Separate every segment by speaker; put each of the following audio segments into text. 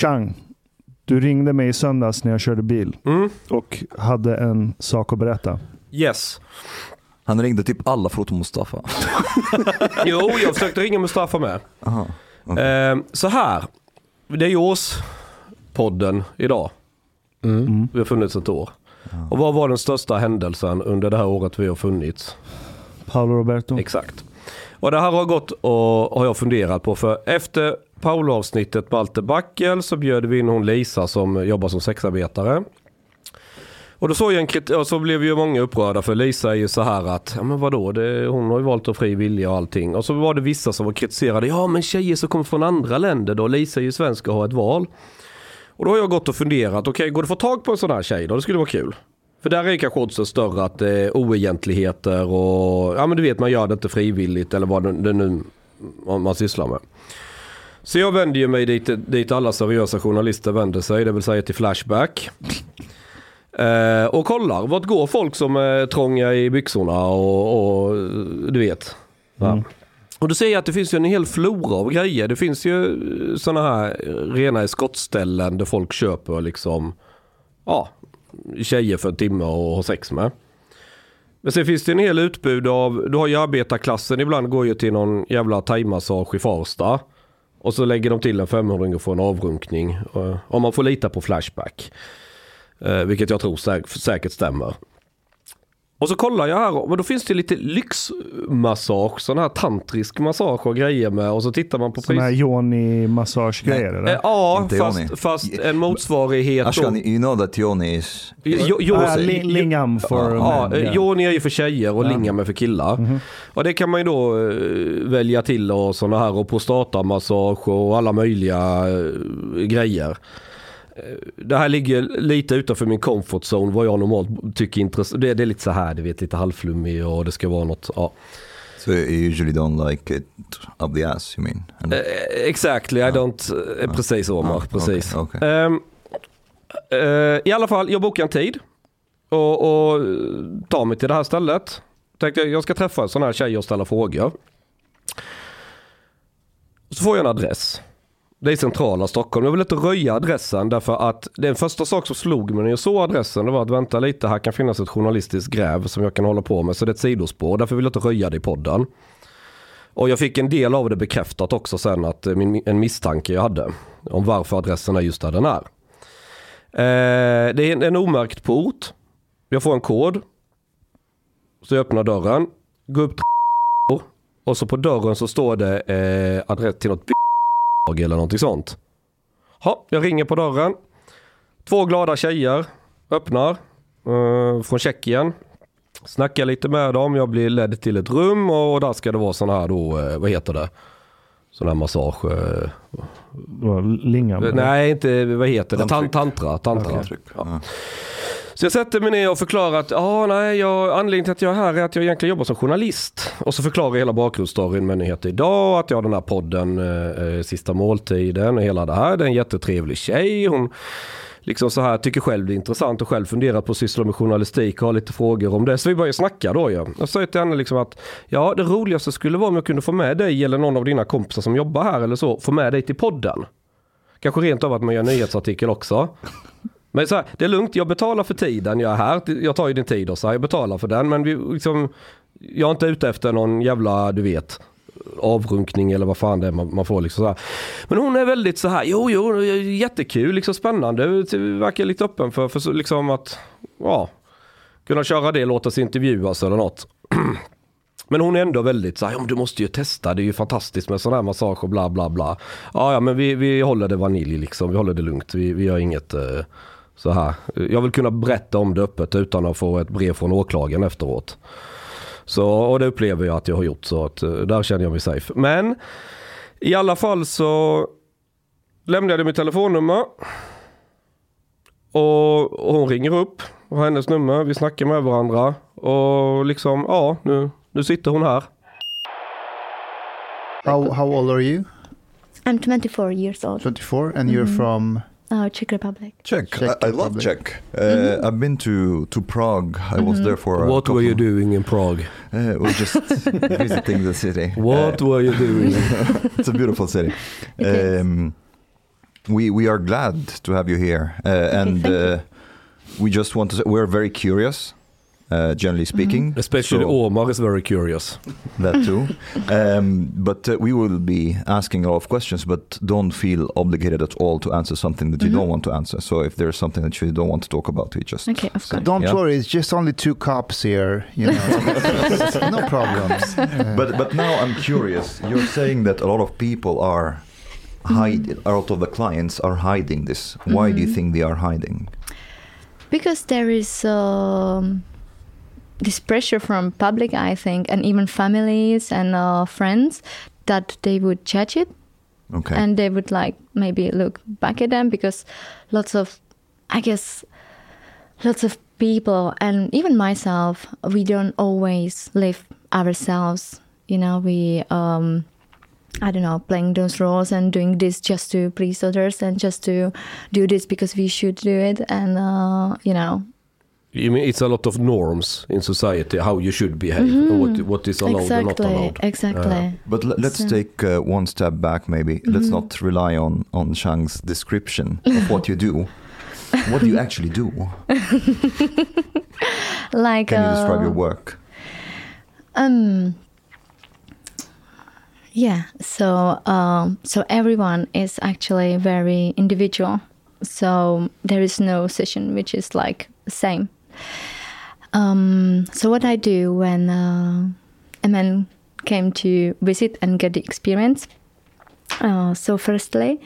Speaker 1: Chang, du ringde mig i söndags när jag körde bil
Speaker 2: Mm.
Speaker 1: och hade en sak att berätta.
Speaker 2: Yes.
Speaker 3: Han ringde typ alla förutom Mustafa.
Speaker 2: Jo, jag försökte ringa Mustafa med.
Speaker 3: Aha.
Speaker 2: Eh, så här. Det är ju årspodden idag.
Speaker 1: Mm.
Speaker 2: Vi har funnits ett år. Och vad var den största händelsen under det här året vi har funnits?
Speaker 1: Paolo Roberto.
Speaker 2: Exakt. Och det här har gått och har jag funderat på för efter Paolo-avsnittet Balter Backel så bjöd vi in hon Lisa som jobbar som sexarbetare. Och då såg jag en kritik, och så blev ju många upprörda för Lisa är ju så här att, ja men vadå, det, hon har ju valt att fri vilja och allting. Och så var det vissa som var kritiserade, ja men tjejer som kommer från andra länder då, Lisa är ju svensk och har ett val. Och då har jag gått och funderat, okej går det att få tag på en sån här tjej då? Det skulle vara kul. För där är kanske oddsen större att det är oegentligheter och ja men du vet man gör det inte frivilligt eller vad det, det nu man sysslar med. Så jag vänder ju mig dit, dit alla seriösa journalister vänder sig, det vill säga till Flashback. Eh, och kollar, vart går folk som är trånga i byxorna och, och du vet. Ja. Och då ser jag att det finns ju en hel flora av grejer. Det finns ju sådana här rena skottställen där folk köper liksom, ja, tjejer för en timme och har sex med. Men sen finns det en hel utbud av, du har ju arbetarklassen ibland går ju till någon jävla thaimassage i Farsta. Och så lägger de till en 500 och får en avrunkning. Om man får lita på Flashback. Eh, vilket jag tror säkert stämmer. Och så kollar jag här, men då finns det lite lyxmassage, sån här tantrisk massage och grejer med. Och så tittar man på
Speaker 1: Sådana här
Speaker 2: pris.
Speaker 1: Yoni-massagegrejer
Speaker 2: Eh,
Speaker 1: eller?
Speaker 2: ja,
Speaker 3: Inte
Speaker 2: fast, fast en motsvarighet.
Speaker 3: Ashkan, you know that Johnny is...
Speaker 1: Ah, lingam for
Speaker 2: Ja,
Speaker 1: men.
Speaker 2: eh, Joni är ju för tjejer och
Speaker 1: Ja.
Speaker 2: Lingam är för killar. Och det kan man ju då eh, välja till och sådana här och prostatamassage och alla möjliga eh, grejer. Eh, Det här ligger lite utanför min comfort zone vad jag normalt tycker är intressant. Det, det är lite så här, du vet lite halvflummig och det ska vara något, ja.
Speaker 3: So you usually don't like it up the ass, you mean?
Speaker 2: Eh, Exactly, I don't, eh, precis Omar,
Speaker 3: Ja,
Speaker 2: precis.
Speaker 3: okej, okej.
Speaker 2: Ehm, eh, I alla fall, jag bokar en tid och, och tar mig till det här stället. Tänkte jag, ska träffa sån här tjej och ställa frågor. Så får jag en adress. Det är centrala Stockholm. Jag vill inte röja adressen därför att den första sak som slog mig när jag såg adressen det var att vänta lite, här kan finnas ett journalistiskt gräv som jag kan hålla på med. Så det är ett sidospår, därför vill jag inte röja det i podden. Och jag fick en del av det bekräftat också sen att min, en misstanke jag hade om varför adressen är just där den är. Eh, det är en, en omärkt port. Jag får en kod. Så jag öppnar dörren. Går upp till och så på dörren så står det eh, adress till något eller någonting sånt. Ja, jag ringer på dörren. Två glada tjejer öppnar eh, från Tjeckien. Snackar lite med dem, jag blir ledd till ett rum och där ska det vara sån här då, eh, vad heter det? Sån här massage. eh,
Speaker 1: eller?
Speaker 2: Nej, inte, vad heter det? Tan-
Speaker 3: Tantrik.
Speaker 2: Tantra. tantra.
Speaker 3: Tantrik, ja.
Speaker 2: Så jag sätter mig ner och förklarar att ah, nej, jag, anledningen till att jag är här är att jag egentligen jobbar som journalist. Och så förklarar jag hela bakgrundsstoryn med nyheter idag, att jag har den här podden eh, eh, Sista måltiden och hela det här. Det är en jättetrevlig tjej. Hon liksom så här tycker själv det är intressant och själv funderar på att syssla med journalistik och har lite frågor om det. Så vi börjar snacka då ju. Jag säger till henne liksom att ja, det roligaste skulle vara om jag kunde få med dig eller någon av dina kompisar som jobbar här eller så, få med dig till podden. Kanske rent av att man gör en nyhetsartikel också. Men så här, det är lugnt, jag betalar för tiden jag är här. Jag tar ju din tid och så här, jag betalar för den. Men vi, liksom, jag är inte ute efter någon jävla, du vet, avrunkning eller vad fan det är man, man får. Liksom så här. Men hon är väldigt så här, jo, jo, jättekul, liksom spännande. Verkar lite öppen för, för liksom att, ja, kunna köra det, låta sig intervjuas eller något. Men hon är ändå väldigt så här, ja, men du måste ju testa, det är ju fantastiskt med sån här massage och bla bla bla. Ja, ja men vi, vi håller det vanilj liksom, vi håller det lugnt, vi, vi gör inget eh, så här. Jag vill kunna berätta om det öppet utan att få ett brev från åklagaren efteråt. Så, och det upplever jag att jag har gjort så att eh, där känner jag mig safe. Men i alla fall så lämnade jag mitt telefonnummer. Och, och hon ringer upp, och har hennes nummer, vi snackar med varandra. Och liksom, ja, nu, nu sitter hon här.
Speaker 4: How how old are you?
Speaker 5: I'm 24 years old.
Speaker 4: 24, and you're from.
Speaker 5: Uh, Czech Republic.
Speaker 3: Czech.
Speaker 4: Czech
Speaker 3: I, I love Czech. Uh, I've been to, to Prague. I was there for a
Speaker 2: What were you doing in Prague?
Speaker 3: Uh, we're just visiting the city.
Speaker 2: What
Speaker 3: Uh,
Speaker 2: were you doing?
Speaker 3: it's a beautiful city. Um, we we are glad to have you here, uh, and
Speaker 5: thank you.
Speaker 3: uh, we just want to say we're very curious, uh, generally speaking.
Speaker 2: Especially
Speaker 3: So-
Speaker 2: Omar is very curious.
Speaker 3: that too. um, but uh, we will be asking a lot of questions, but don't feel obligated at all to answer something that you
Speaker 5: Mhm.
Speaker 3: don't want to answer. So if there's something that you don't want to talk about, we just
Speaker 5: Okay, of
Speaker 3: say-
Speaker 5: course.
Speaker 4: Don't
Speaker 3: yeah.
Speaker 4: worry, it's just only two cops here. You know, no problems.
Speaker 3: But but now I'm curious. You're saying that a lot of people are hide a lot of the clients are hiding this. Why do you
Speaker 5: Mhm.
Speaker 3: think they are hiding?
Speaker 5: Because there is um, this pressure from public, I think, and even families and uh, friends that they would judge it.
Speaker 3: Okay.
Speaker 5: and they would like maybe look back at them because lots of i guess lots of people and even myself we don't always live ourselves. You know we um i don't know playing those roles and doing this just to please others and just to do this because we should do it. And uh you know
Speaker 2: You mean it's a lot of norms in society how you should behave and what what is allowed and not allowed.
Speaker 5: exactly
Speaker 3: But l- let's
Speaker 5: So-
Speaker 3: take uh, one step back, maybe. Let's
Speaker 5: Mhm.
Speaker 3: not rely on on Chang's description of what you do. What do you actually do?
Speaker 5: like
Speaker 3: Can you describe
Speaker 5: uh,
Speaker 3: your work?
Speaker 5: Um. Yeah. So, um, so everyone is actually very individual. So there is no session which is like same. Um, so what I do when uh, a man came to visit and get the experience. Uh, so firstly,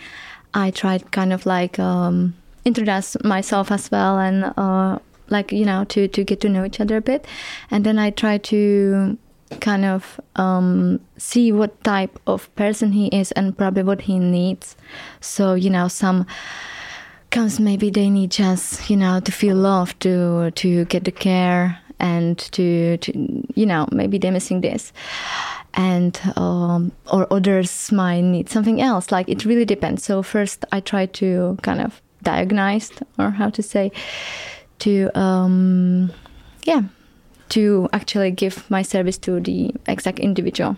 Speaker 5: I tried kind of like um, introduce myself as well and uh, like you know to to get to know each other a bit, and then I try to kind of um, see what type of person he is and probably what he needs. So you know some comes maybe they need just you know to feel loved to to get the care and to, to you know maybe they're missing this. And um, or others might need something else. Like it really depends. So first i try to kind of diagnose or how to say to um, yeah to actually give my service to the exact individual.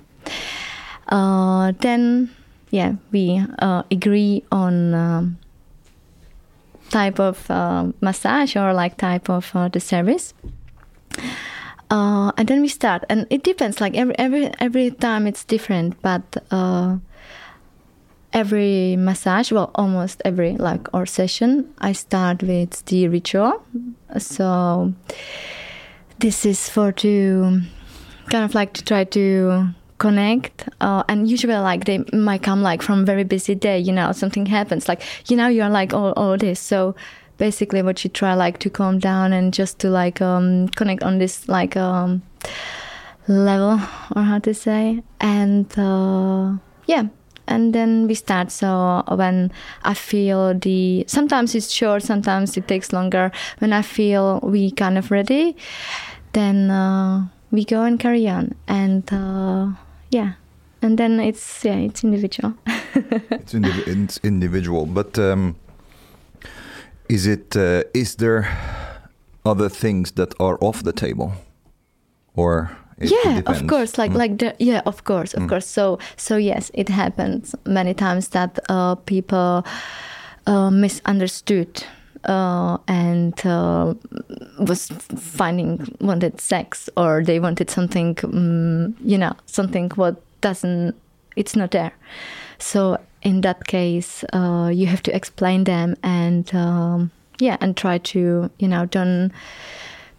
Speaker 5: Uh, then yeah we uh, agree on um, type of uh, massage or like type of uh, the service. Uh, and then we start. And it depends like every every every time it's different but uh, every massage well almost every like or session i start with the ritual. So this is for to kind of like to try to connect uh, and usually like they might come like from very busy day you know something happens. Like you know you're like all, all this. So basically what you try like to calm down and just to like um connect on this like um level or how to say. And uh yeah. And then we start. So when i feel the sometimes it's short sometimes it takes longer. When i feel we kind of ready then uh, we go and carry on. And uh, yeah and then it's yeah it's individual
Speaker 3: It's, indiv- it's individual, but um, is it? Uh, is there other things that are off the table, or it
Speaker 5: yeah of course like
Speaker 3: Mm.
Speaker 5: like the, yeah of course of
Speaker 3: Mm.
Speaker 5: course so so yes it happens many times that uh, people uh, misunderstood uh, and uh, was finding wanted sex or they wanted something um, you know something what doesn't it's not there. So in that case uh, you have to explain them and um, yeah and try to you know don't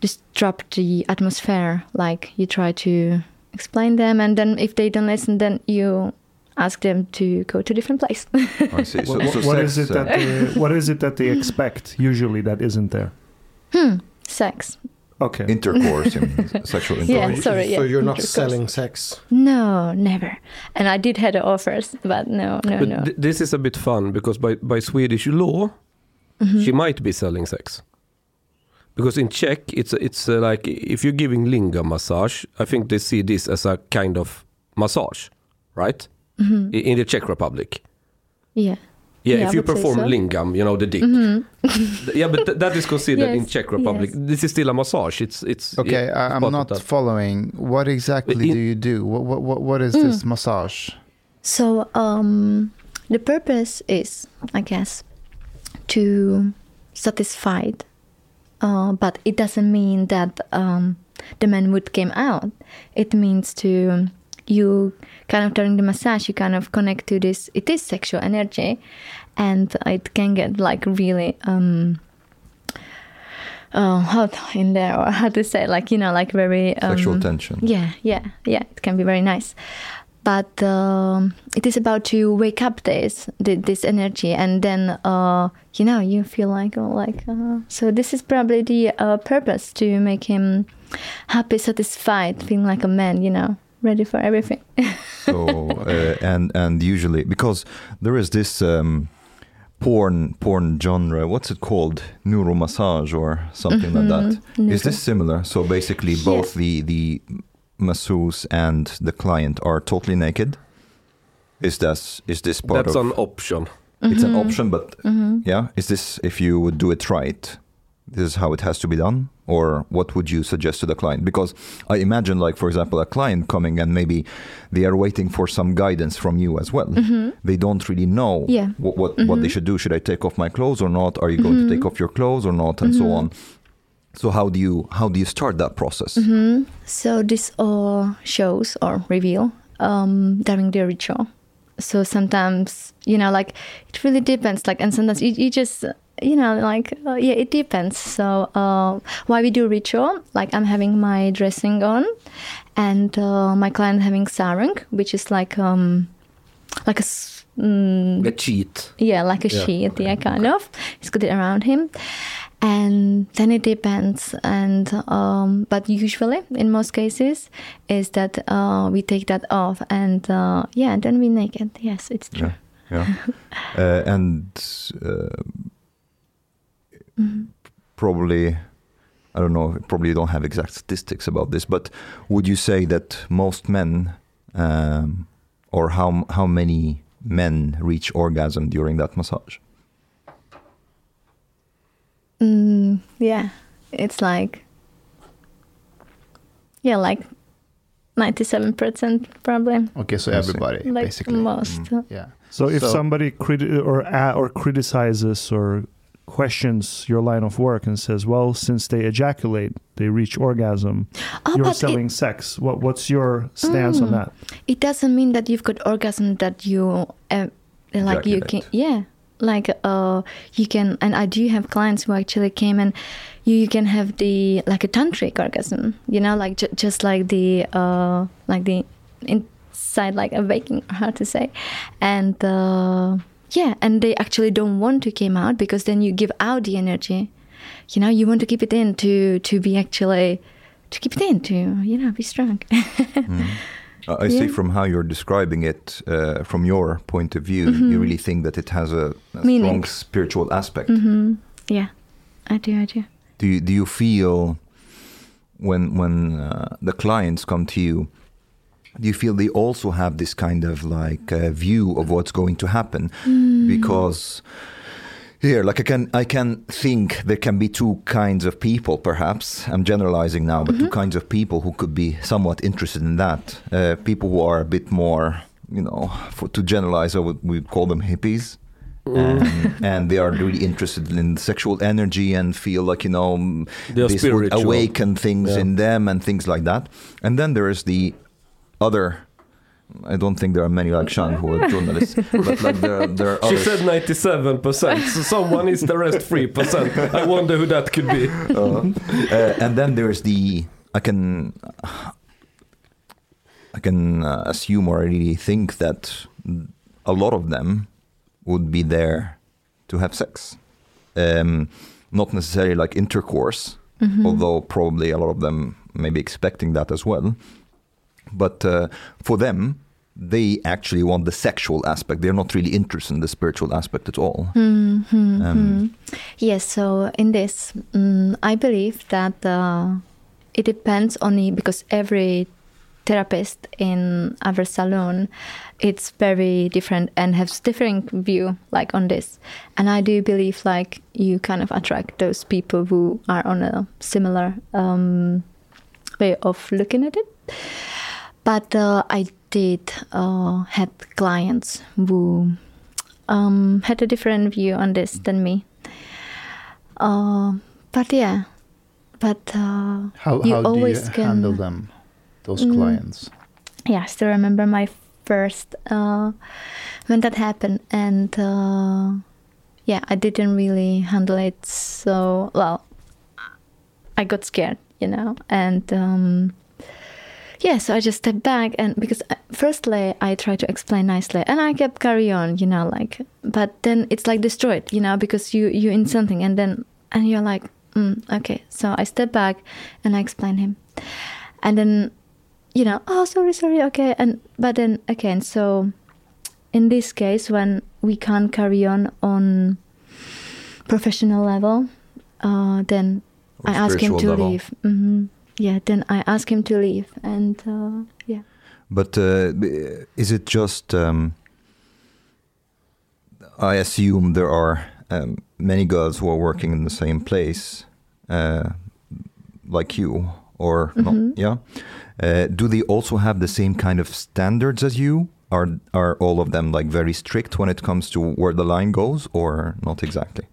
Speaker 5: disrupt the atmosphere. Like you try to explain them and then if they don't listen then you ask them to go to a different place
Speaker 3: I see. So,
Speaker 1: What-
Speaker 3: so
Speaker 1: what
Speaker 3: sex,
Speaker 1: is it
Speaker 3: uh,
Speaker 1: that they, what is it that they expect usually that isn't there?
Speaker 5: hmm sex
Speaker 1: Okay.
Speaker 3: intercourse in sexual
Speaker 5: Yeah,
Speaker 3: intercourse.
Speaker 5: sorry,
Speaker 6: So you're not selling sex.
Speaker 5: no never and i did had offers but no no
Speaker 2: But
Speaker 5: no
Speaker 2: th- this is a bit fun because by, by Swedish law,
Speaker 5: Mhm.
Speaker 2: she might be selling sex. Because in Czech, it's it's uh, like if you're giving linga massage, I think they see this as a kind of massage, right?
Speaker 5: Mhm.
Speaker 2: In the Czech Republic.
Speaker 5: yeah
Speaker 2: Yeah,
Speaker 5: Yeah,
Speaker 2: if
Speaker 5: I
Speaker 2: you perform
Speaker 5: so.
Speaker 2: lingam, you know the dick.
Speaker 5: Mhm.
Speaker 2: Yeah, but th- that is considered in Czech Republic.
Speaker 5: yes.
Speaker 2: This is still a massage. It's it's
Speaker 4: Okay,
Speaker 2: yeah,
Speaker 4: I, I'm not
Speaker 2: that.
Speaker 4: following. What exactly
Speaker 2: In-
Speaker 4: do you do? What what what, what is
Speaker 5: Mm.
Speaker 4: this massage?
Speaker 5: So um, the purpose is, I guess, to satisfy. Uh, but it doesn't mean that um, the man would came out. It means to you kind of during the massage you kind of connect to this. It is sexual energy, and it can get like really um, uh, hot in there, or how to say, like you know, like very um,
Speaker 3: Sexual tension.
Speaker 5: yeah, yeah, yeah. It can be very nice, but um, it is about to wake up this this energy, and then uh, you know you feel like oh, like uh, so. This is probably the uh, purpose to make him happy, satisfied, feeling like a man. You know, ready for everything.
Speaker 3: so uh, and and usually because there is this um, porn porn genre what's it called Nuru massage or something like that is
Speaker 5: Neuro-
Speaker 3: this similar so basically
Speaker 5: Yeah.
Speaker 3: both the the masseuse and the client are totally naked is that is this part
Speaker 2: That's
Speaker 3: of
Speaker 2: an option.
Speaker 3: it's an
Speaker 5: Mhm.
Speaker 3: option but
Speaker 5: Mhm.
Speaker 3: yeah is this if you would do it right this is how it has to be done or what would you suggest to the client because i imagine like for example a client coming and maybe they are waiting for some guidance from you as well
Speaker 5: Mhm.
Speaker 3: they don't really know
Speaker 5: Yeah.
Speaker 3: what what, what they
Speaker 5: Mhm.
Speaker 3: should do should i take off my clothes or not are you going
Speaker 5: Mhm.
Speaker 3: to take off your clothes or not and so
Speaker 5: Mhm.
Speaker 3: on so how do you how do you start that process
Speaker 5: hmm So this all shows or reveal um, during the ritual. So sometimes you know, like it really depends. Like, and sometimes you, you just you know, like uh, yeah, it depends. So uh, why we do ritual? Like I'm having my dressing on, and uh, my client having sarung, which is like um, like a mm,
Speaker 2: A cheat.
Speaker 5: yeah, like a
Speaker 2: Yeah,
Speaker 5: sheet, yeah, kind of. He's got it around him, and then it depends. And um, but usually, in most cases, is that uh, we take that off, and uh, yeah, then we naked. Yes, it's true.
Speaker 3: yeah yeah uh, and uh,
Speaker 5: Mhm.
Speaker 3: probably I don't know, probably you don't have exact statistics about this, but would you say that most men, um, or how how many men reach orgasm during that massage?
Speaker 5: Mm, yeah, it's like yeah, like ninety-seven percent probably.
Speaker 4: Okay, so everybody
Speaker 5: Like
Speaker 4: basically.
Speaker 5: most.
Speaker 3: Mm.
Speaker 4: Yeah.
Speaker 1: So if
Speaker 4: So-
Speaker 1: somebody criti- or a- or criticizes or questions your line of work and says, "Well, since they ejaculate, they reach orgasm,"
Speaker 5: Oh,
Speaker 1: you're
Speaker 5: but it-
Speaker 1: selling sex. What what's your stance on
Speaker 5: Mm.
Speaker 1: that?
Speaker 5: it doesn't mean that you've got orgasm that you uh, like you can yeah like uh you can and i do have clients who actually came and you, you can have the like a tantric orgasm you know like ju- just like the uh like the inside like a waking how to say. And uh yeah and they actually don't want to came out because then you give out the energy. You know you want to keep it in to to be actually to keep it in to you know be strong.
Speaker 3: Mm. Uh, I see from how you're describing it, uh, from your point of view, you really think that it has a, a strong spiritual aspect.
Speaker 5: hmm Yeah, I do. I do.
Speaker 3: Do you, do you feel when when uh, the clients come to you? Do you feel they also have this kind of like uh, view of what's going to happen? Because here, like I can I can think there can be two kinds of people. Perhaps I'm generalizing now, but two kinds of people who could be somewhat interested in that. Uh, people who are a bit more, you know, for, to generalize, I would we call them hippies and, and they are really interested in sexual energy and feel like you know mm,
Speaker 2: They are
Speaker 3: this would awaken things
Speaker 2: Yeah.
Speaker 3: in them and things like that. And then there is the other. I don't think there are many like Chang who are journalists, but like there are, there are
Speaker 2: She
Speaker 3: others.
Speaker 2: said 97%, so someone is the rest 3%. I wonder who that could be.
Speaker 3: Uh, uh, and then there's the I can I can uh, assume or I really think that a lot of them would be there to have sex, um, not necessarily like intercourse,
Speaker 5: Mhm.
Speaker 3: although probably a lot of them may be expecting that as well. But uh, for them, they actually want the sexual aspect. They're not really interested in the spiritual aspect at all.
Speaker 5: Hmm, hmm,
Speaker 3: Um,
Speaker 5: hmm. Yes. So in this, mm, I believe that uh, it depends on the because every therapist in our salon it's very different and has different view like on this and i do believe like you kind of attract those people who are on a similar um, way of looking at it but uh, i did uh, had clients who um, had a different view on this than me. Uh, but yeah, but uh,
Speaker 4: How,
Speaker 5: You
Speaker 4: how do you
Speaker 5: always can-
Speaker 4: handle them, those
Speaker 5: Mm.
Speaker 4: clients?
Speaker 5: yeah, I still remember my first uh, when that happened, and uh, yeah, I didn't really handle it so well. I got scared, you know, and um, yeah, so I just stepped back, and because uh, firstly I tried to explain nicely, and I kept carry on, you know, like, but then it's like destroyed, you know, because you you in something, and then and you're like, mm, okay, so I step back, and I explain him, and then you know, oh sorry, sorry, okay, and but then again, so in this case, when we can't carry on on professional level, uh, then
Speaker 3: Or
Speaker 5: I ask him to
Speaker 3: level.
Speaker 5: leave. hmm Yeah, then I ask him to leave, and uh, yeah.
Speaker 3: But uh, is it just? Um, I assume there are um, many girls who are working in the same place, uh, like you, or
Speaker 5: Mhm.
Speaker 3: not? Yeah. Uh, do they also have the same kind of standards as you? Are are all of them like very strict when it comes to where the line goes, or not exactly?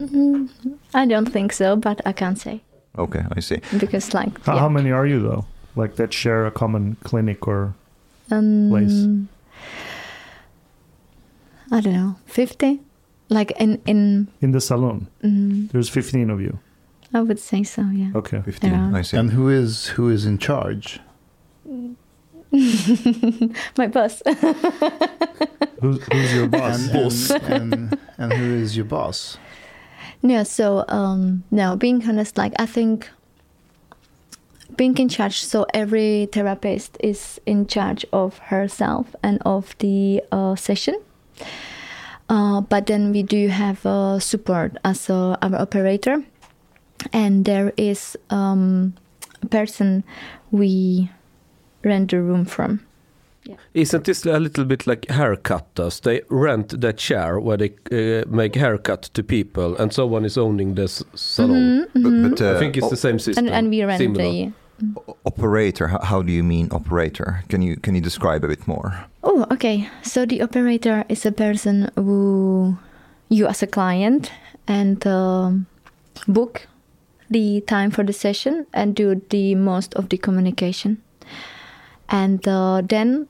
Speaker 5: Mhm. I don't think so, but I can't say
Speaker 3: Okay, I see.
Speaker 5: because, like,
Speaker 1: How,
Speaker 5: yeah.
Speaker 1: how many are you though? Like that share a common clinic or
Speaker 5: um,
Speaker 1: place?
Speaker 5: I don't know, fifty. Like in in,
Speaker 1: in the salon?
Speaker 5: mm,
Speaker 1: There's 15 of you.
Speaker 5: I would say so. Yeah.
Speaker 1: Okay.
Speaker 3: Fifteen.
Speaker 5: Yeah.
Speaker 3: I see.
Speaker 4: And who is who is in charge?
Speaker 5: My boss.
Speaker 1: Who's, who's your boss?
Speaker 4: And, and, and, and who is your boss?
Speaker 5: Yeah, so um no, being honest, like I think being in charge, so every therapist is in charge of herself and of the uh, session. Uh, but then we do have uh, support as uh, our operator, and there is um, a person we rent the room from.
Speaker 2: Isn't this a little bit like haircutters? They rent that chair where they uh, make haircut to people, and someone is owning this salon.
Speaker 5: Mhm, mhm.
Speaker 3: But, but uh,
Speaker 2: I think it's the same system.
Speaker 5: and, and we rent
Speaker 2: similar.
Speaker 5: the
Speaker 3: o- operator. How, how do you mean operator? Can you can you describe a bit more?
Speaker 5: Oh, okay. So the operator is a person who you, as a client, and um, book the time for the session and do the most of the communication. And uh, then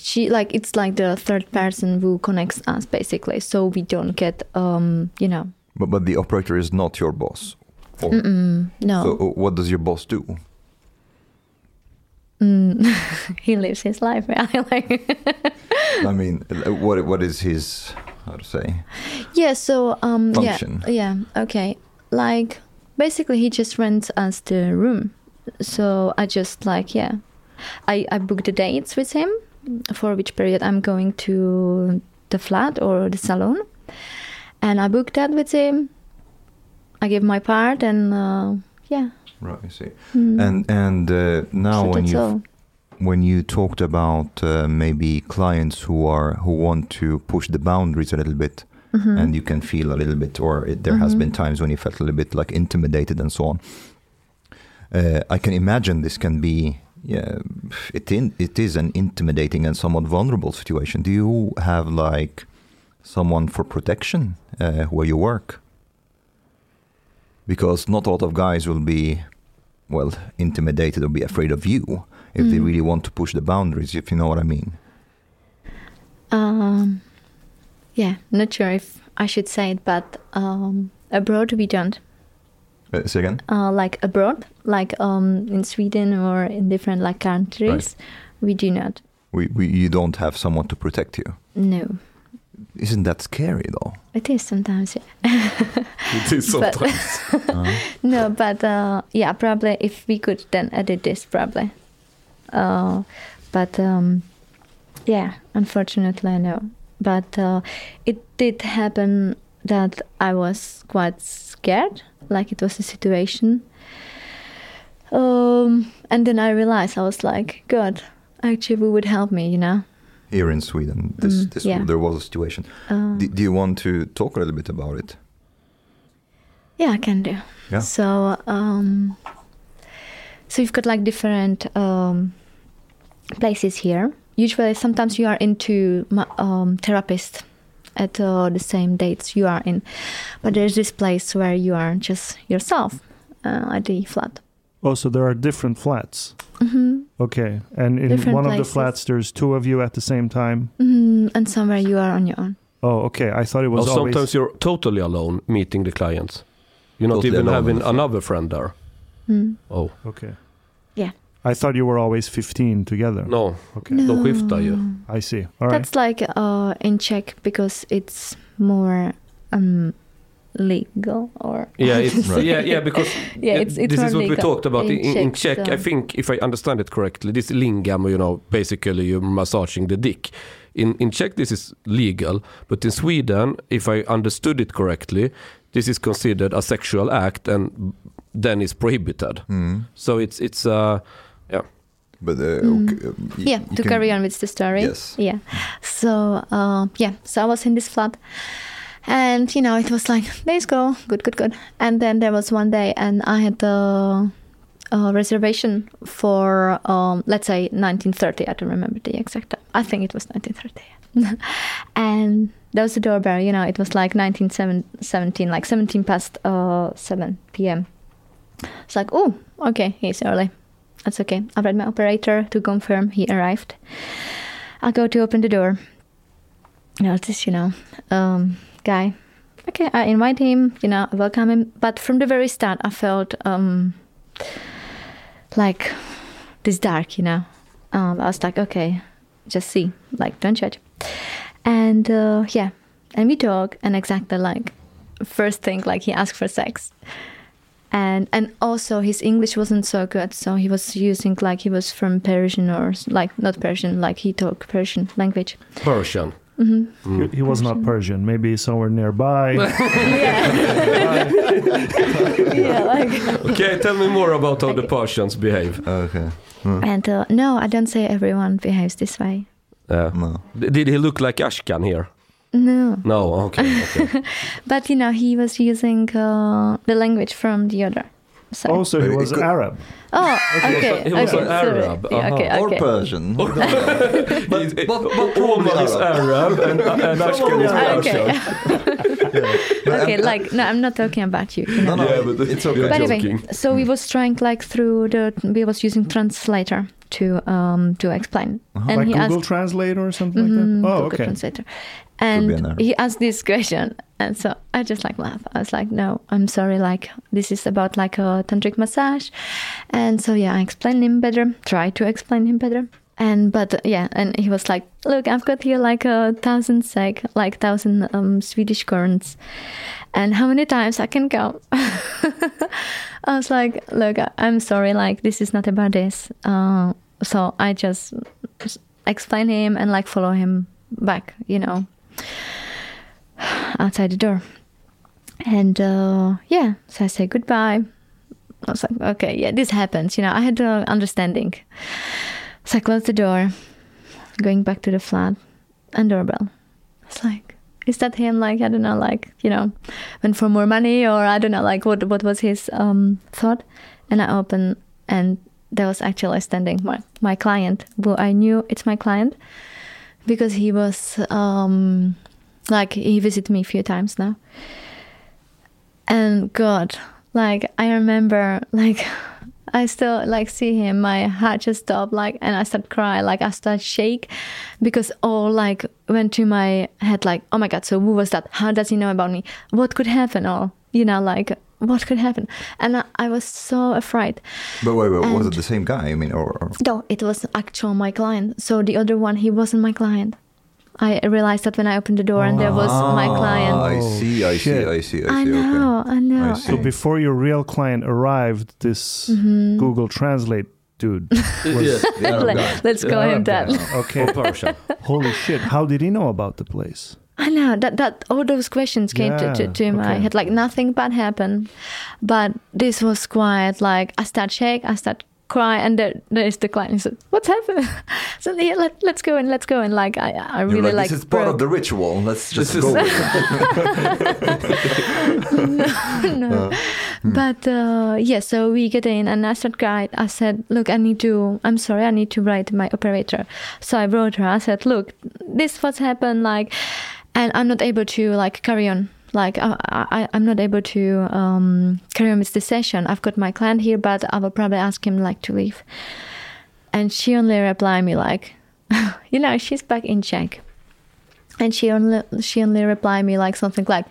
Speaker 5: she like it's like the third person who connects us basically, so we don't get um you know
Speaker 3: But but the operator is not your boss. Or,
Speaker 5: no
Speaker 3: So uh, what does your boss do?
Speaker 5: mm, he lives his life yeah like
Speaker 3: I mean, uh, what what is his how to say?
Speaker 5: Yeah, so um
Speaker 3: Function.
Speaker 5: yeah yeah okay. Like basically he just rents us the room. So I just like yeah. I I book the dates with him for which period I'm going to the flat or the salon. And I booked that with him. I give my part and uh, yeah.
Speaker 3: Right, I see.
Speaker 5: Mm.
Speaker 3: And and uh, now
Speaker 5: so
Speaker 3: when you when you talked about uh, maybe clients who are who want to push the boundaries a little bit,
Speaker 5: Mhm.
Speaker 3: and you can feel a little bit, or it, there has
Speaker 5: Mhm.
Speaker 3: been times when you felt a little bit like intimidated and so on. Uh, I can imagine this can be, yeah, it in, it is an intimidating and somewhat vulnerable situation. Do you have like someone for protection uh, where you work? Because not a lot of guys will be, well, intimidated or be afraid of you if they
Speaker 5: Mm.
Speaker 3: really want to push the boundaries. If you know what I mean.
Speaker 5: Um, yeah, not sure if I should say it, but um, abroad we don't.
Speaker 3: Uh, say again.
Speaker 5: uh, like abroad, like um, in Sweden or in different like countries, we do not.
Speaker 3: We, we you don't have someone to protect you.
Speaker 5: No,
Speaker 3: Isn't that scary though?
Speaker 5: it is sometimes. Yeah.
Speaker 2: It is
Speaker 5: But-
Speaker 2: sometimes.
Speaker 3: Uh,
Speaker 5: no, but uh, yeah, probably if we could then edit this, probably. Uh, but um, yeah, unfortunately, no. But uh, it did happen that I was quite scared, like it was a situation. Um, and then I realized I was like, God, actually, who would help me, you know?
Speaker 3: here in Sweden, this,
Speaker 5: Mm,
Speaker 3: this
Speaker 5: yeah.
Speaker 3: there was a situation.
Speaker 5: Uh,
Speaker 3: Do, do you want to talk a little bit about it?
Speaker 5: Yeah, I can do.
Speaker 3: Yeah.
Speaker 5: So, um, so you've got like different um, places here. Usually, sometimes you are into um, therapist at uh, the same dates you are in. But there's this place where you are just yourself uh, at the flat.
Speaker 1: Oh, so there are different flats.
Speaker 5: hmm
Speaker 1: Okay, and in
Speaker 5: Different
Speaker 1: one of the flats, there's two of you at the same time.
Speaker 5: hmm And somewhere you are on your own.
Speaker 1: Oh, okay. I thought it
Speaker 2: Or
Speaker 1: was always.
Speaker 2: sometimes you're totally alone meeting the clients. You're not
Speaker 3: Totally
Speaker 2: even having another friend there.
Speaker 5: Mm.
Speaker 2: Oh,
Speaker 1: Okay.
Speaker 5: Yeah.
Speaker 1: I thought you were always 15 together.
Speaker 2: no.
Speaker 1: Okay.
Speaker 2: De skiftar ju.
Speaker 1: I see. All right.
Speaker 5: That's like uh, in Czech because it's more um, legal or
Speaker 2: Yeah, it's,
Speaker 3: Right.
Speaker 2: yeah, yeah, because
Speaker 5: yeah, it's it's
Speaker 2: this is what we talked about in, in Czech.
Speaker 5: so-
Speaker 2: I think, if I understand it correctly, this lingam, you know, basically you're massaging the dick. In in Czech, this is legal, but in Sweden, if I understood it correctly, this is considered a sexual act and then is prohibited.
Speaker 3: Mm.
Speaker 2: So it's it's uh,
Speaker 3: But uh,
Speaker 5: Mm.
Speaker 3: okay, um,
Speaker 5: yeah to
Speaker 3: can-
Speaker 5: carry on with the story.
Speaker 3: Yes.
Speaker 5: yeah. So uh, yeah so i was in this flat. And you know it was like days go. Good good good. And then there was one day and i had a, a reservation for um, let's say 1930 i don't remember the exact time. I think it was 1930 and there was a doorbell you know it was like 1917 like 17 past uh, 7 p.m it's like oh okay he's early that's okay. I've read my operator to confirm he arrived. I go to open the door. This, you know, um, guy. Okay, I invite him, you know, welcome him. But from the very start, I felt um, like this dark, you know. Um, I was like, okay, just see, like, don't judge. And uh, yeah, and we talk, and exactly like first thing, like he asked for sex and and also his english wasn't so good so he was using like he was from persian or like not persian like he talked persian language
Speaker 2: Persian.
Speaker 5: hmm
Speaker 2: Mm.
Speaker 1: He, he was not Persian. Maybe somewhere nearby.
Speaker 5: yeah yeah like
Speaker 2: Okay, tell me more about how the Persians behave.
Speaker 3: Okay. Mm.
Speaker 5: and uh, no i don't say everyone behaves this way
Speaker 2: Yeah.
Speaker 3: No.
Speaker 2: Did he look like Ashkan here?
Speaker 5: No
Speaker 2: No, okay, okay.
Speaker 5: but you know he was using uh, the language from the other side.
Speaker 1: oh, so he was
Speaker 3: could-
Speaker 1: Arab.
Speaker 5: oh okay
Speaker 2: He was
Speaker 5: okay
Speaker 2: an. Arab,
Speaker 5: yeah,
Speaker 2: uh-huh.
Speaker 5: okay
Speaker 3: Or Persian.
Speaker 2: but,
Speaker 3: but- but
Speaker 2: Omar is Arab and, and Ashkan is
Speaker 5: okay
Speaker 2: Persian.
Speaker 5: okay like no i'm not talking about you, you know.
Speaker 3: No, no,
Speaker 2: Yeah, but
Speaker 3: it's okay.
Speaker 5: But anyway, so we was trying like through the we was using translator to um to explain,
Speaker 3: Uh-huh.
Speaker 5: and
Speaker 1: like
Speaker 5: he
Speaker 1: Google
Speaker 5: asked
Speaker 1: Translate or something like
Speaker 5: Mhm,
Speaker 1: that? Oh,
Speaker 5: Google
Speaker 1: okay.
Speaker 5: Translator,
Speaker 3: be
Speaker 5: and he asked this question, and so I just like laugh. I was like, no, I'm sorry, like this is about like a tantric massage, and so yeah, I explained him better, try to explain him better. And but yeah, and he was like, "Look, I've got here like a thousand sec, like thousand um, Swedish crowns, and how many times I can go?" I was like, "Look, I'm sorry, like this is not about this." Uh, so I just explain him and like follow him back, you know, outside the door. And uh, yeah, so I say goodbye. I was like, okay, yeah, this happens. You know, I had the understanding. So I closed the door, going back to the flat, and doorbell. It's like, is that him? Like, I don't know, like, you know, went for more money, or I don't know, like, what what was his um, thought? And I open, and there was actually standing my my client, who I knew it's my client, because he was um, like he visited me a few times now. And God, like I remember, like I still like see him. My heart just stopped, like, and I start cry, like I start shake, because all like went to my head, like, oh my God, so who was that? How does he know about me? What could happen? Or you know, like what could happen? And I, I was so afraid.
Speaker 3: But wait, wait, was it the same guy? I mean, or, or
Speaker 5: No, it was actual my client. So the other one, he wasn't my client. I realized that when I opened the door and there was my
Speaker 3: Ah,
Speaker 5: client.
Speaker 3: I see, I see. I see, I see.
Speaker 5: I
Speaker 3: okay.
Speaker 5: know, I know.
Speaker 3: I.
Speaker 1: So before your real client arrived, this
Speaker 5: Mm-hmm.
Speaker 1: Google Translate dude was
Speaker 2: Yes.
Speaker 5: Let, us go him that.
Speaker 1: okay. Holy shit! How did he know about the place?
Speaker 5: I know that that all those questions came to, to,
Speaker 1: Yeah,
Speaker 5: to my head. Like nothing bad happened, but this was quite like I start shake, I start cry, and there, there is the client. He said, "What's happened?" so yeah, let, let's go and let's go and like I I
Speaker 3: You're
Speaker 5: really
Speaker 3: like,
Speaker 5: like
Speaker 3: this is part of the ritual. Let's just
Speaker 2: This
Speaker 3: go.
Speaker 2: is-
Speaker 3: with it.
Speaker 5: no. But uh, yeah, so we get in, and I start crying. I said, "Look, I need to. I'm sorry, I need to write my operator." So I wrote her. I said, "Look, this what's happened, like." And I'm not able to like carry on. Like I, I, I'm not able to um, carry on with the session. I've got my client here, but I will probably ask him like to leave. And she only replied me like, you know, she's back in Czech, and she only she only replied me like something like,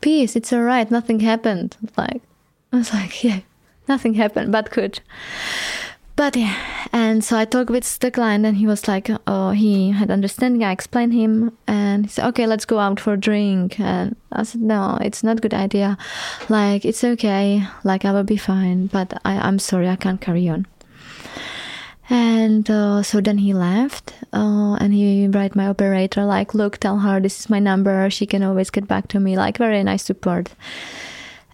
Speaker 5: "Peace, it's alright, nothing happened." Like I was like, yeah, nothing happened, but good. But yeah, and so I talked with the client, and he was like, "Oh, he had understanding." I explained him, and he said, "Okay, let's go out for a drink." And I said, "No, it's not good idea. Like, it's okay. Like, I will be fine, but I, I'm sorry, I can't carry on." And uh, so then he left, uh, and he write my operator like, "Look, tell her this is my number. She can always get back to me." Like, very nice support.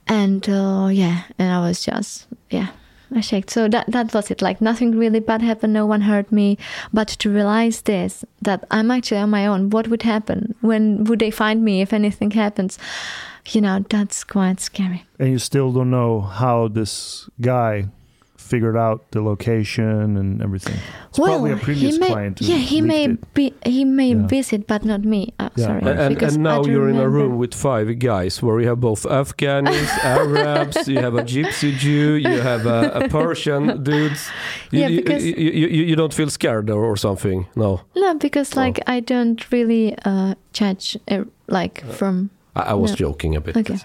Speaker 5: And uh, yeah, and I was just yeah I shaked. So that that was it. Like nothing really bad happened. No one hurt me. But to realize this, that I'm actually on my own. What would happen? When would they find me if anything happens? You know, that's quite scary.
Speaker 1: And you still don't know how this guy figured out the location and everything. It's probably a previous
Speaker 5: he may,
Speaker 1: client. who
Speaker 5: yeah, he may
Speaker 1: it.
Speaker 5: be, he may
Speaker 1: Yeah.
Speaker 5: visit, but not me. Uh,
Speaker 1: Yeah.
Speaker 5: Sorry,
Speaker 2: And,
Speaker 5: because
Speaker 2: and now you're in a room with five guys where you have both Afghans, Arabs, you have a Gypsy Jew, you have a, a Persian dudes. You,
Speaker 5: Yeah, because-
Speaker 2: you, you, you, you don't feel scared or, or something? No.
Speaker 5: No, because
Speaker 2: Oh.
Speaker 5: like I don't really uh, judge uh, like from.
Speaker 2: I, I was
Speaker 5: No.
Speaker 2: joking a bit.
Speaker 5: Okay.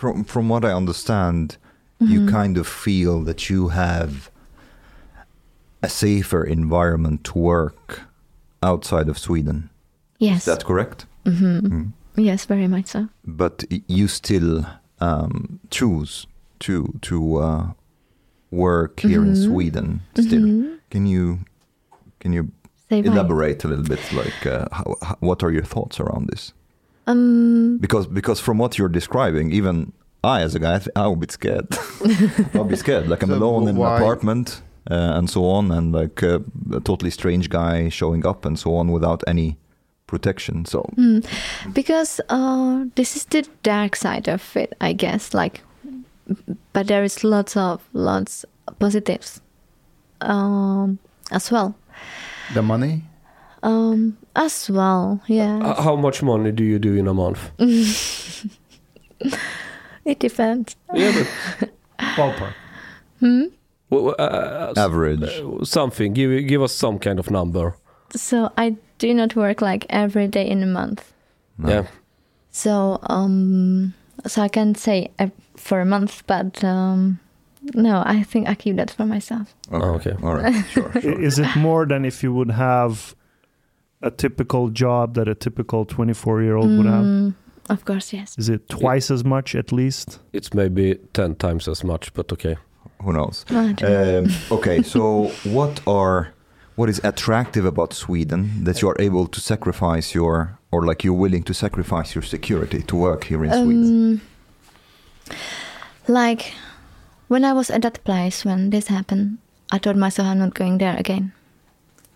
Speaker 3: From from what I understand, you
Speaker 5: Mhm.
Speaker 3: kind of feel that you have a safer environment to work outside of Sweden.
Speaker 5: Yes.
Speaker 3: Is that correct?
Speaker 5: hmm
Speaker 3: Mm.
Speaker 5: Yes, very much so.
Speaker 3: But you still um, choose to to uh, work here in
Speaker 5: Mhm.
Speaker 3: Sweden. Still,
Speaker 5: Mhm.
Speaker 3: can you can you elaborate a little bit? Like, uh, how, how, what are your thoughts around this?
Speaker 5: Um,
Speaker 3: Because because from what you're describing, even I, as a guy, I th- I would be scared. I'll be scared. Like I'm
Speaker 4: So
Speaker 3: alone in an apartment uh, and so on, and like uh, a totally strange guy showing up and so on without any protection. So
Speaker 5: Hmm. Because uh, this is the dark side of it, I guess. Like, but there is lots of lots positives um, as well.
Speaker 4: The money?
Speaker 5: Um, as well, yeah.
Speaker 2: Uh, how much money do you do in a month?
Speaker 5: it depends.
Speaker 2: Yeah, but
Speaker 1: Ballpark.
Speaker 5: Hmm?
Speaker 2: w- w- uh,
Speaker 3: average.
Speaker 2: uh, something. Give give us some kind of number.
Speaker 5: So I do not work like every day in a month.
Speaker 3: No.
Speaker 2: Yeah.
Speaker 5: So um, so I can't say uh, for a month, but um, no, I think I keep that for myself.
Speaker 3: Okay.
Speaker 2: Oh, okay.
Speaker 3: All right. Sure. Sure.
Speaker 1: Is it more than if you would have a typical job that a typical 24 year old would have?
Speaker 5: Of course, yes.
Speaker 1: Is it twice as much at least?
Speaker 2: It's maybe ten times as much, but okay.
Speaker 3: Who knows?
Speaker 5: No, I don't know.
Speaker 3: Um, okay. So what are what is attractive about Sweden that you are able to sacrifice your or like you're willing to sacrifice your security to work here in Sweden?
Speaker 5: Um, like when I was at that place when this happened, I told myself I'm not going there again.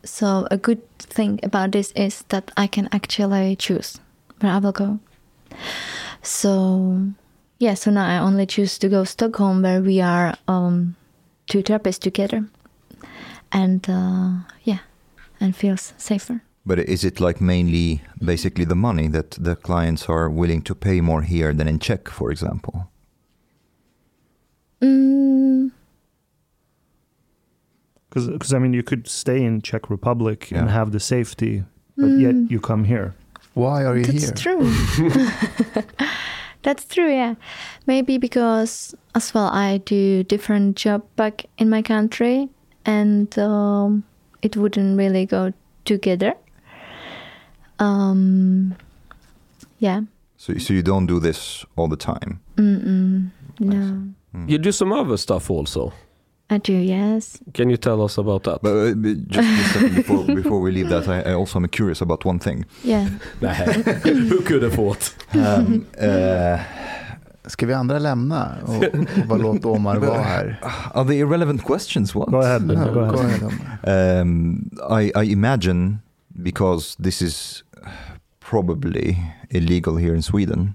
Speaker 5: So a good thing about this is that I can actually choose where I will go. So yeah, so now I only choose to go Stockholm where we are um, two therapists together, and uh, yeah, and feels safer.
Speaker 3: But is it like mainly basically the money that the clients are willing to pay more here than in Czech, for example?
Speaker 5: Mm,
Speaker 1: Because I mean, you could stay in Czech Republic and have the safety, but yet
Speaker 5: Mm.
Speaker 1: you come here.
Speaker 4: Why are you
Speaker 5: That's
Speaker 4: here?
Speaker 5: That's true. That's true, yeah. Maybe because as well I do different job back in my country and um, it wouldn't really go together. Um, yeah.
Speaker 3: So, so you don't do this all the time.
Speaker 5: Mm-mm. No,
Speaker 3: Mm.
Speaker 2: You do some other stuff also.
Speaker 5: I do. Yes.
Speaker 2: Can you tell us about that?
Speaker 3: But uh, just second before, before we leave that, I, I also am curious about one thing.
Speaker 5: Yeah.
Speaker 2: Who could have thought?
Speaker 3: Um, uh,
Speaker 4: Ska vi andra lämna och, och bara låta Omar vara här?
Speaker 3: are they irrelevant questions? What?
Speaker 1: Go ahead.
Speaker 4: No,
Speaker 1: go ahead.
Speaker 4: go ahead.
Speaker 3: Um, I, I imagine because this is probably illegal here in Sweden,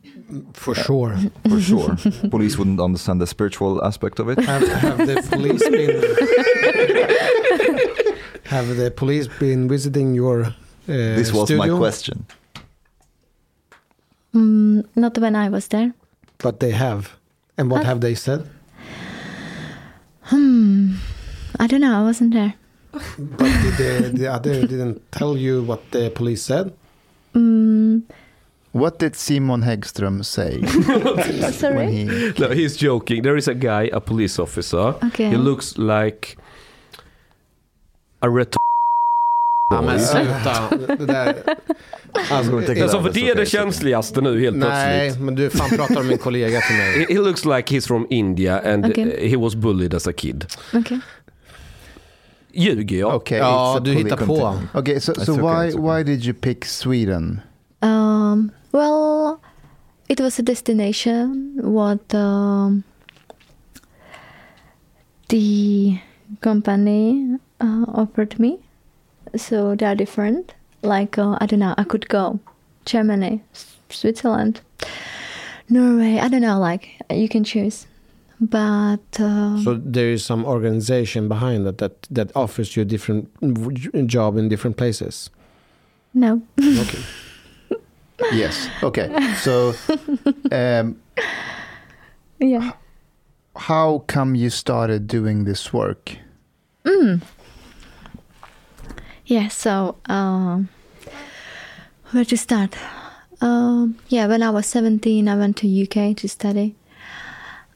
Speaker 6: For sure.
Speaker 3: for sure. Police wouldn't understand the spiritual aspect of it.
Speaker 6: Have, have the police been have the police been visiting your uh,
Speaker 3: This was
Speaker 6: studio,
Speaker 3: my question.
Speaker 5: Mm, not when I was there.
Speaker 6: But they have. And what
Speaker 5: Uh,
Speaker 6: have they said?
Speaker 5: Hmm. I don't know. I wasn't there.
Speaker 6: But did the, the other didn't tell you what the police said?
Speaker 5: Mm,
Speaker 4: What did Simon Häggström say when
Speaker 5: sorry.
Speaker 4: he?
Speaker 2: No, he's joking. There is a guy, a police officer.
Speaker 5: Okay.
Speaker 2: He looks like a ret...
Speaker 6: Ja, men sluta. Det där. Alltså,
Speaker 3: it
Speaker 2: Alltså för det är det känsligaste nu helt
Speaker 6: nej,
Speaker 2: plötsligt.
Speaker 6: men du fan pratar om min kollega till mig.
Speaker 2: He, he looks like he's from India and
Speaker 5: Okay.
Speaker 2: he was bullied as a kid.
Speaker 5: Okay.
Speaker 2: Ljuger jag?
Speaker 4: Okay,
Speaker 6: Ja,
Speaker 4: a
Speaker 6: du hittar på.
Speaker 4: content. Okay, so so
Speaker 3: okay,
Speaker 4: why
Speaker 3: okay.
Speaker 4: why did you pick Sweden?
Speaker 5: Um, well, it was a destination what um, the company uh, offered me. So they are different. Like uh, I don't know, I could go Germany, S- Switzerland, Norway. I don't know. Like you can choose, but uh,
Speaker 6: So there is some organization behind that that, that offers you a different job in different places.
Speaker 5: no.
Speaker 6: Okay.
Speaker 4: Yes. Okay. So, um,
Speaker 5: yeah.
Speaker 4: how come you started doing this work?
Speaker 5: Mm. Yeah, so um, where to start? Um, yeah, when I was 17, I went to UK to study.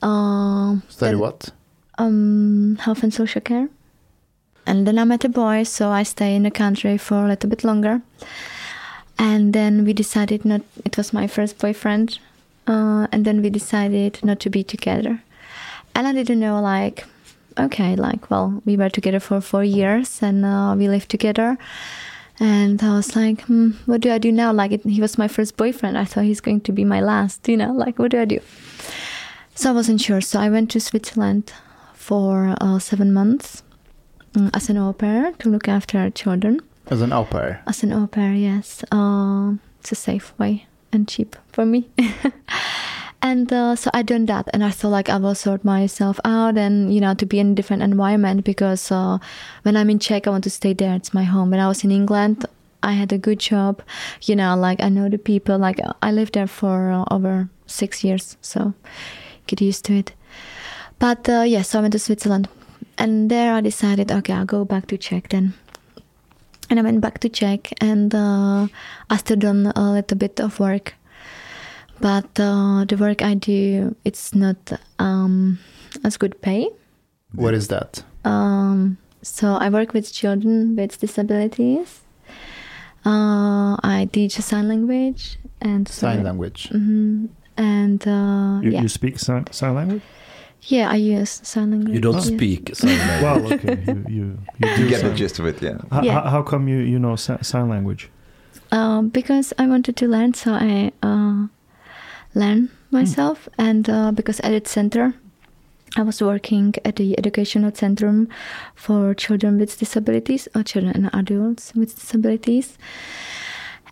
Speaker 5: Um,
Speaker 4: Study what?
Speaker 5: Um, health and social care. And then I met a boy, so I stay in the country for a little bit longer. And then we decided not. It was my first boyfriend, uh, and then we decided not to be together. And I didn't know, like, okay, like, well, we were together for four years, and uh, we lived together. And I was like, hmm, what do I do now? Like, it, he was my first boyfriend. I thought he's going to be my last. You know, like, what do I do? So I wasn't sure. So I went to Switzerland for uh, seven months mm, as an au pair to look after children.
Speaker 4: As an au pair.
Speaker 5: As an au pair, yes. Uh, it's a safe way and cheap for me. and uh, so I done that, and I thought like I will sort myself out, and you know, to be in a different environment because uh, when I'm in Czech, I want to stay there. It's my home. When I was in England, I had a good job. You know, like I know the people. Like I lived there for uh, over six years, so get used to it. But uh, yes, I went to Switzerland, and there I decided, okay, I'll go back to Czech then and I went back to Czech and uh, I still done a little bit of work, but uh, the work I do it's not um, as good pay.
Speaker 4: What is that?
Speaker 5: Um, so I work with children with disabilities. Uh, I teach sign language and
Speaker 4: Sign language.
Speaker 5: hmm and uh,
Speaker 1: You,
Speaker 5: yeah,
Speaker 1: you speak sign, sign language?
Speaker 5: yeah, I use sign language.
Speaker 2: You don't
Speaker 5: yeah.
Speaker 2: speak sign language.
Speaker 1: Well, okay. You, you, you
Speaker 3: You get the gist of it, yeah.
Speaker 1: H-
Speaker 5: Yeah.
Speaker 1: h- how come you, you know sign language?
Speaker 5: Um, because I wanted to learn, so I uh, learn myself, and uh, because at its center, I was working at the educational centrum for children with disabilities or children and adults with disabilities.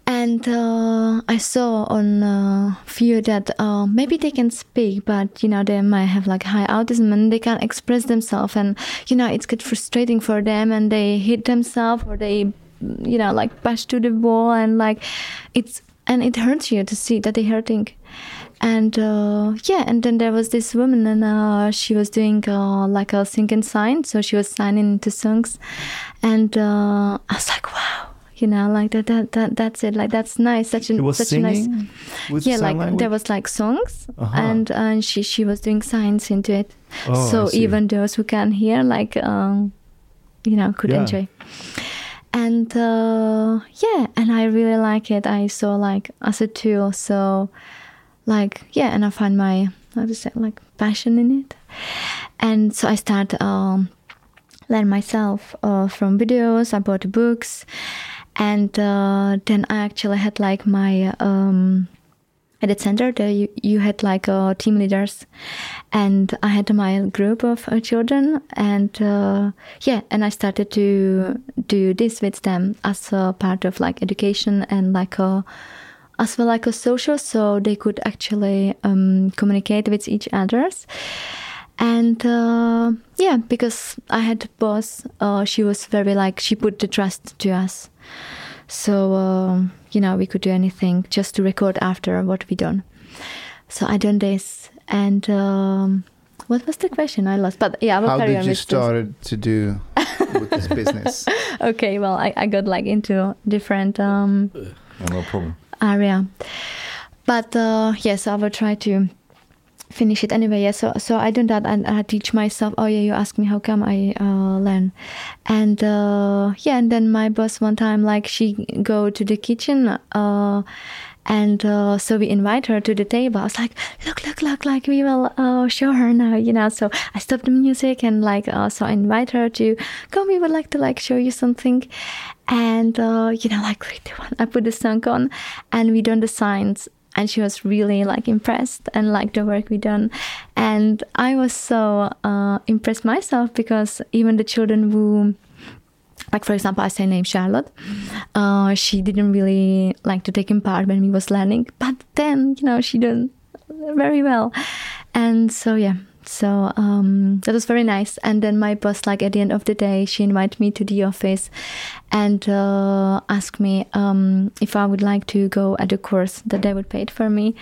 Speaker 5: And uh, I saw on uh, few that uh, maybe they can speak, but you know they might have like high autism and they can't express themselves, and you know it's get frustrating for them, and they hit themselves or they, you know, like bash to the wall, and like it's and it hurts you to see that they're hurting. And uh, yeah, and then there was this woman, and uh, she was doing uh, like a sing and sign, so she was signing into songs, and uh, I was like, wow, you know, like that, that, that that's it, like that's nice, such a
Speaker 1: was
Speaker 5: such a nice yeah like
Speaker 1: language?
Speaker 5: there was like songs
Speaker 1: Uh-huh.
Speaker 5: and and she she was doing signs into it.
Speaker 1: Oh,
Speaker 5: so even those who can hear like um you know could
Speaker 1: Yeah.
Speaker 5: enjoy. And uh yeah and i really like it. I saw like as a tool so like yeah and i find my how to say like passion in it. And so i start um learn myself uh, from videos. I bought books and uh, then i actually had like my um at the center there you, you had like uh, team leaders. And i had my group of uh, children. And uh, yeah and i started to do this with them as a part of like education and like a as well like a social so they could actually um, communicate with each others and uh, yeah because i had a boss uh, she was very like she put the trust to us so um, you know we could do anything just to record after what we done. So I done this, and um, what was the question? I lost. But yeah, I will
Speaker 4: How did you
Speaker 5: with this.
Speaker 4: to do with this business?
Speaker 5: Okay, well I, I got like into different um,
Speaker 3: Oh, no problem.
Speaker 5: area. But uh, yes, I will try to finish it anyway. Yeah, so so I do that and I teach myself. Oh yeah, you ask me how come I uh, learn, and uh, yeah, and then my boss one time like she go to the kitchen. Uh, and uh, so we invite her to the table. I was like, look, look, look, like we will uh, show her now, you know. So I stopped the music and like, uh, so I invite her to come. We would like to like show you something, and you know, like three, two, one. I put the song on, and we done the signs, and she was really like impressed and liked the work we done, and I was so uh, impressed myself because even the children who like for example i say name charlotte uh, she didn't really like to take in part when we was learning. But then you know she did very well. And so yeah so um, that was very nice. And then my boss like at the end of the day she invited me to the office and uh, asked me um, if i would like to go at a course that they would pay it for me.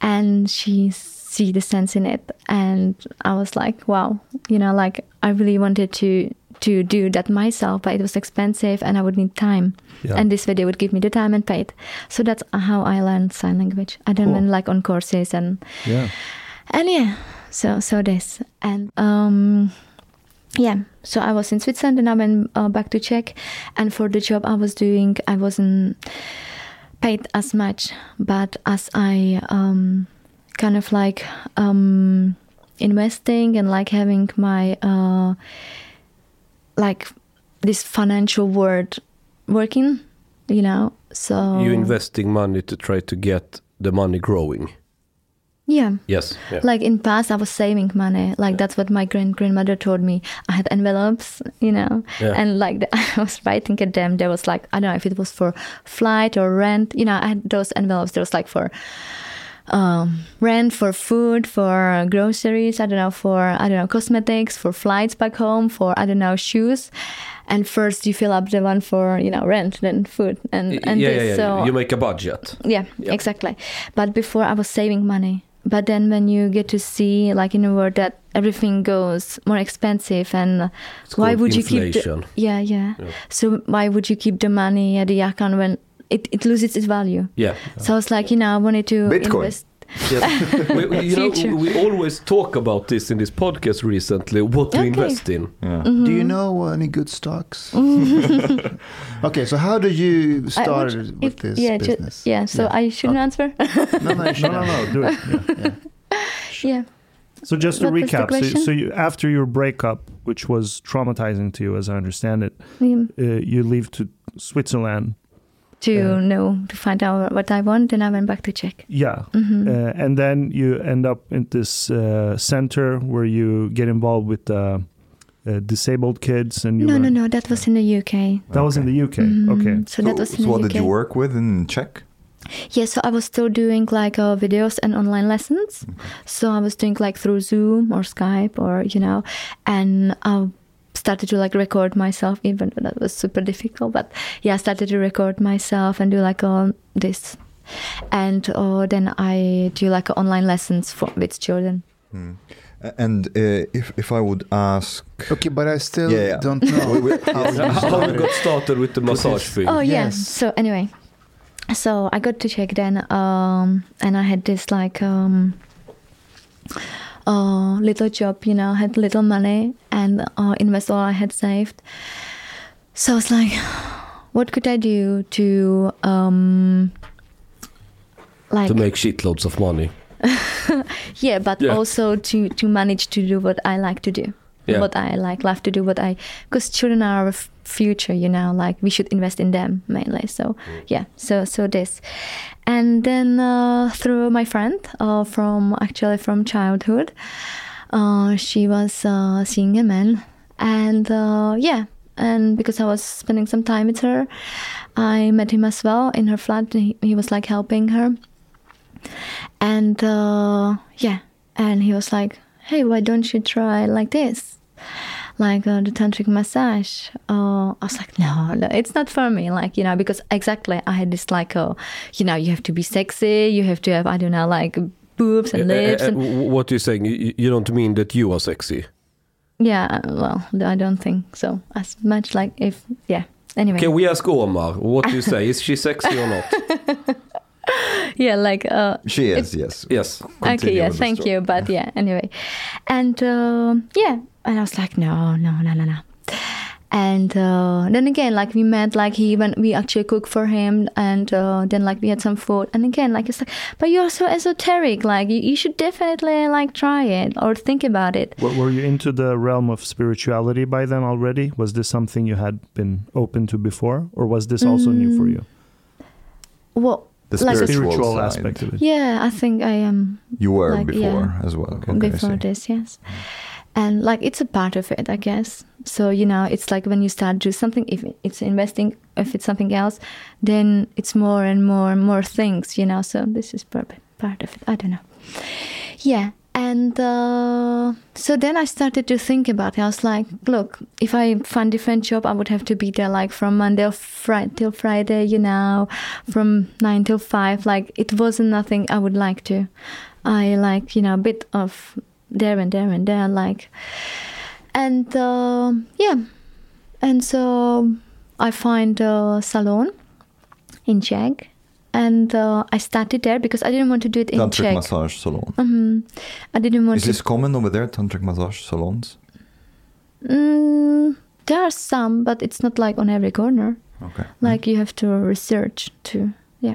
Speaker 5: And she see the sense in it. And i was like wow you know like i really wanted to to do that myself but it was expensive and i would need time.
Speaker 1: Yeah.
Speaker 5: and this way they would give me the time and paid so that's how i learned sign language. I didn't
Speaker 1: Cool.
Speaker 5: went like on courses and
Speaker 1: Yeah.
Speaker 5: and yeah so so this and um yeah. So i was in switzerland and i went uh, back to czech. And for the job i was doing i wasn't paid as much but as i um kind of like um investing and like having my uh like this financial world working you know so
Speaker 2: You investing money to try to get the money growing.
Speaker 5: Yeah
Speaker 2: Yes. Yeah.
Speaker 5: like in past i was saving money like that's what my grand grandmother told me i had envelopes you know
Speaker 2: Yeah.
Speaker 5: and like the, i was writing at them there was like i don't know if it was for flight or rent you know i had those envelopes there was like for um, rent for food for groceries i don't know for i don't know cosmetics for flights back home for i don't know shoes and first you fill up the one for you know rent then food and and
Speaker 2: yeah,
Speaker 5: this
Speaker 2: yeah, yeah.
Speaker 5: so
Speaker 2: you make a budget.
Speaker 5: yeah,
Speaker 2: Yeah.
Speaker 5: exactly. But before I was saving money. But then when you get to see, like in a world that everything goes more expensive, and
Speaker 2: It's
Speaker 5: why
Speaker 2: called
Speaker 5: would you keep the, yeah, yeah,
Speaker 2: Yeah.
Speaker 5: So why would you keep the money at the account when it, it loses its value?
Speaker 2: Yeah.
Speaker 5: So I was like, you know, I wanted to
Speaker 3: Bitcoin.
Speaker 5: invest.
Speaker 2: Yes. we, we- you know, we always talk about this in this podcast recently. What to
Speaker 5: Okay.
Speaker 2: invest in?
Speaker 3: Yeah.
Speaker 5: Mhm.
Speaker 4: Do you know any good stocks? okay, so how did you start
Speaker 5: would-
Speaker 4: with
Speaker 5: if-
Speaker 4: this
Speaker 5: yeah, ju-
Speaker 4: business?
Speaker 5: yeah. So
Speaker 4: Yeah.
Speaker 5: I shouldn't answer.
Speaker 4: No, no,
Speaker 1: No, no, no. Do it. Yeah.
Speaker 5: yeah.
Speaker 1: So just to
Speaker 5: What
Speaker 1: recap, so, so you, after your breakup, which was traumatizing to you, as I understand it,
Speaker 5: Mm.
Speaker 1: uh, you leave to Switzerland.
Speaker 5: To
Speaker 1: Yeah.
Speaker 5: know to find out what I want, then I went back to Czech.
Speaker 1: Yeah.
Speaker 5: hmm
Speaker 1: Uh, and then you end up in this uh, center where you get involved with uh, uh, disabled kids, and you
Speaker 5: no, no,
Speaker 1: learn-
Speaker 5: no. That was in the UK.
Speaker 1: That was in the UK.
Speaker 5: Mhm.
Speaker 1: Okay.
Speaker 5: So, that was in
Speaker 3: so
Speaker 5: the
Speaker 3: what
Speaker 5: UK.
Speaker 3: did you work with in Czech?
Speaker 5: Yeah, so I was still doing like uh, videos and online lessons. So I was doing like through Zoom or Skype or you know, and I started to like record myself, even though that was super difficult. But yeah, I started to record myself and do like all this, and uh, then I do like online lessons for with children.
Speaker 3: Hmm. A- And uh, if if I would ask,
Speaker 4: Okay, but I still
Speaker 3: Yeah, yeah.
Speaker 4: don't know
Speaker 3: We- we-
Speaker 4: how
Speaker 2: How we got started with the massage thing?
Speaker 5: Oh yeah.
Speaker 4: Yes.
Speaker 5: So anyway, so I got to Czech then, um, and I had this like um, uh, little job. You know, had little money and uh, invest all I had saved. So I was like, what could I do to um, like
Speaker 2: to make shitloads of money.
Speaker 5: yeah, but
Speaker 2: Yeah.
Speaker 5: also to to manage to do what I like to do.
Speaker 2: Yeah.
Speaker 5: What I like, love to do what I, because children are our f- future, you know. Like we should invest in them mainly. So yeah, so so this, and then uh, through my friend uh, from actually from childhood, uh, she was uh, seeing a man, and uh, yeah, and because I was spending some time with her, I met him as well in her flat. He, he was like helping her, and uh, yeah, and he was like, "Hey, why don't you try like this?" like uh, the tantric massage. Uh, I was like, no, no, it's not for me. Like you know, because exactly I had this like, uh, you know, you have to be sexy, you have to have I don't know, like boobs and
Speaker 2: Uh, uh,
Speaker 5: lips,
Speaker 2: uh,
Speaker 5: and
Speaker 2: what you're saying, you, you don't mean that you are sexy.
Speaker 5: yeah. Well, I don't think so. As much like if yeah. Anyway,
Speaker 2: Can we ask Omar, what do you say? Is she sexy or not?
Speaker 5: yeah, like uh,
Speaker 3: She is, yes.
Speaker 2: Yes.
Speaker 5: okay yeah thank
Speaker 3: story.
Speaker 5: you but yeah anyway and uh, yeah and i was like no no no no no and uh, then again like we met like he went we actually cooked for him and uh, then like we had some food and again like it's like but you're so esoteric like you, you should definitely like try it or think about it
Speaker 1: Were, were you into the realm of spirituality by then already? Was this something you had been open to before, or was this also new for you?
Speaker 5: well
Speaker 3: The
Speaker 5: Like a
Speaker 3: spiritual,
Speaker 1: Spiritual
Speaker 3: side.
Speaker 1: aspect of it.
Speaker 5: yeah i think i am
Speaker 3: You were
Speaker 5: Like,
Speaker 3: before
Speaker 5: yeah.
Speaker 3: as well. Okay,
Speaker 5: before this yes and like it's a part of it i guess so you know it's like when you start to do something if it's investing if it's something else then it's more and more and more things you know so this is part part of it i don't know yeah and uh, so then i started to think about it. I was like look if i find a different job i would have to be there like from monday till friday you know from 9 till 5 like it wasn't nothing i would like to. I like you know a bit of there and there and there like. And uh, yeah. And so i find a salon in czech and uh, i started there because i didn't want to do it in
Speaker 3: Tantric
Speaker 5: czech.
Speaker 3: massage salon.
Speaker 5: hmm i didn't want
Speaker 3: Is this common over there, tantric massage salons?
Speaker 5: mm, there are some but it's not like on every corner.
Speaker 3: Okay.
Speaker 5: like you have to research to yeah.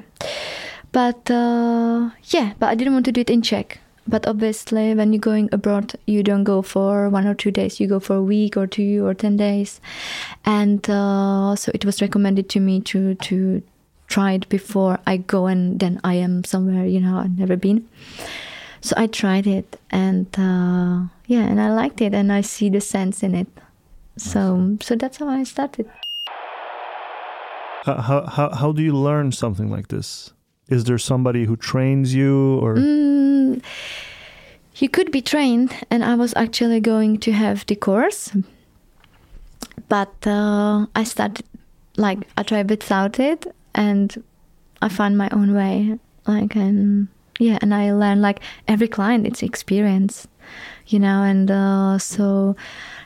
Speaker 5: But uh, yeah but i didn't want to do it in czech. But obviously when you're going abroad you don't go for one or two days. You go for a week or two or 10 days. And uh, so it was recommended to me to to it before i go and then i am somewhere you know i've never been. So i tried it and uh, yeah and i liked it and i see the sense in it. So so that's how i started.
Speaker 1: How, how, how, how do you learn something like this? Is there somebody who trains you, or?
Speaker 5: Mm, you could be trained, and I was actually going to have the course, but uh, I started like I tried without it, and I find my own way. Like and yeah, and I learn like every client it's experience, you know, and uh, so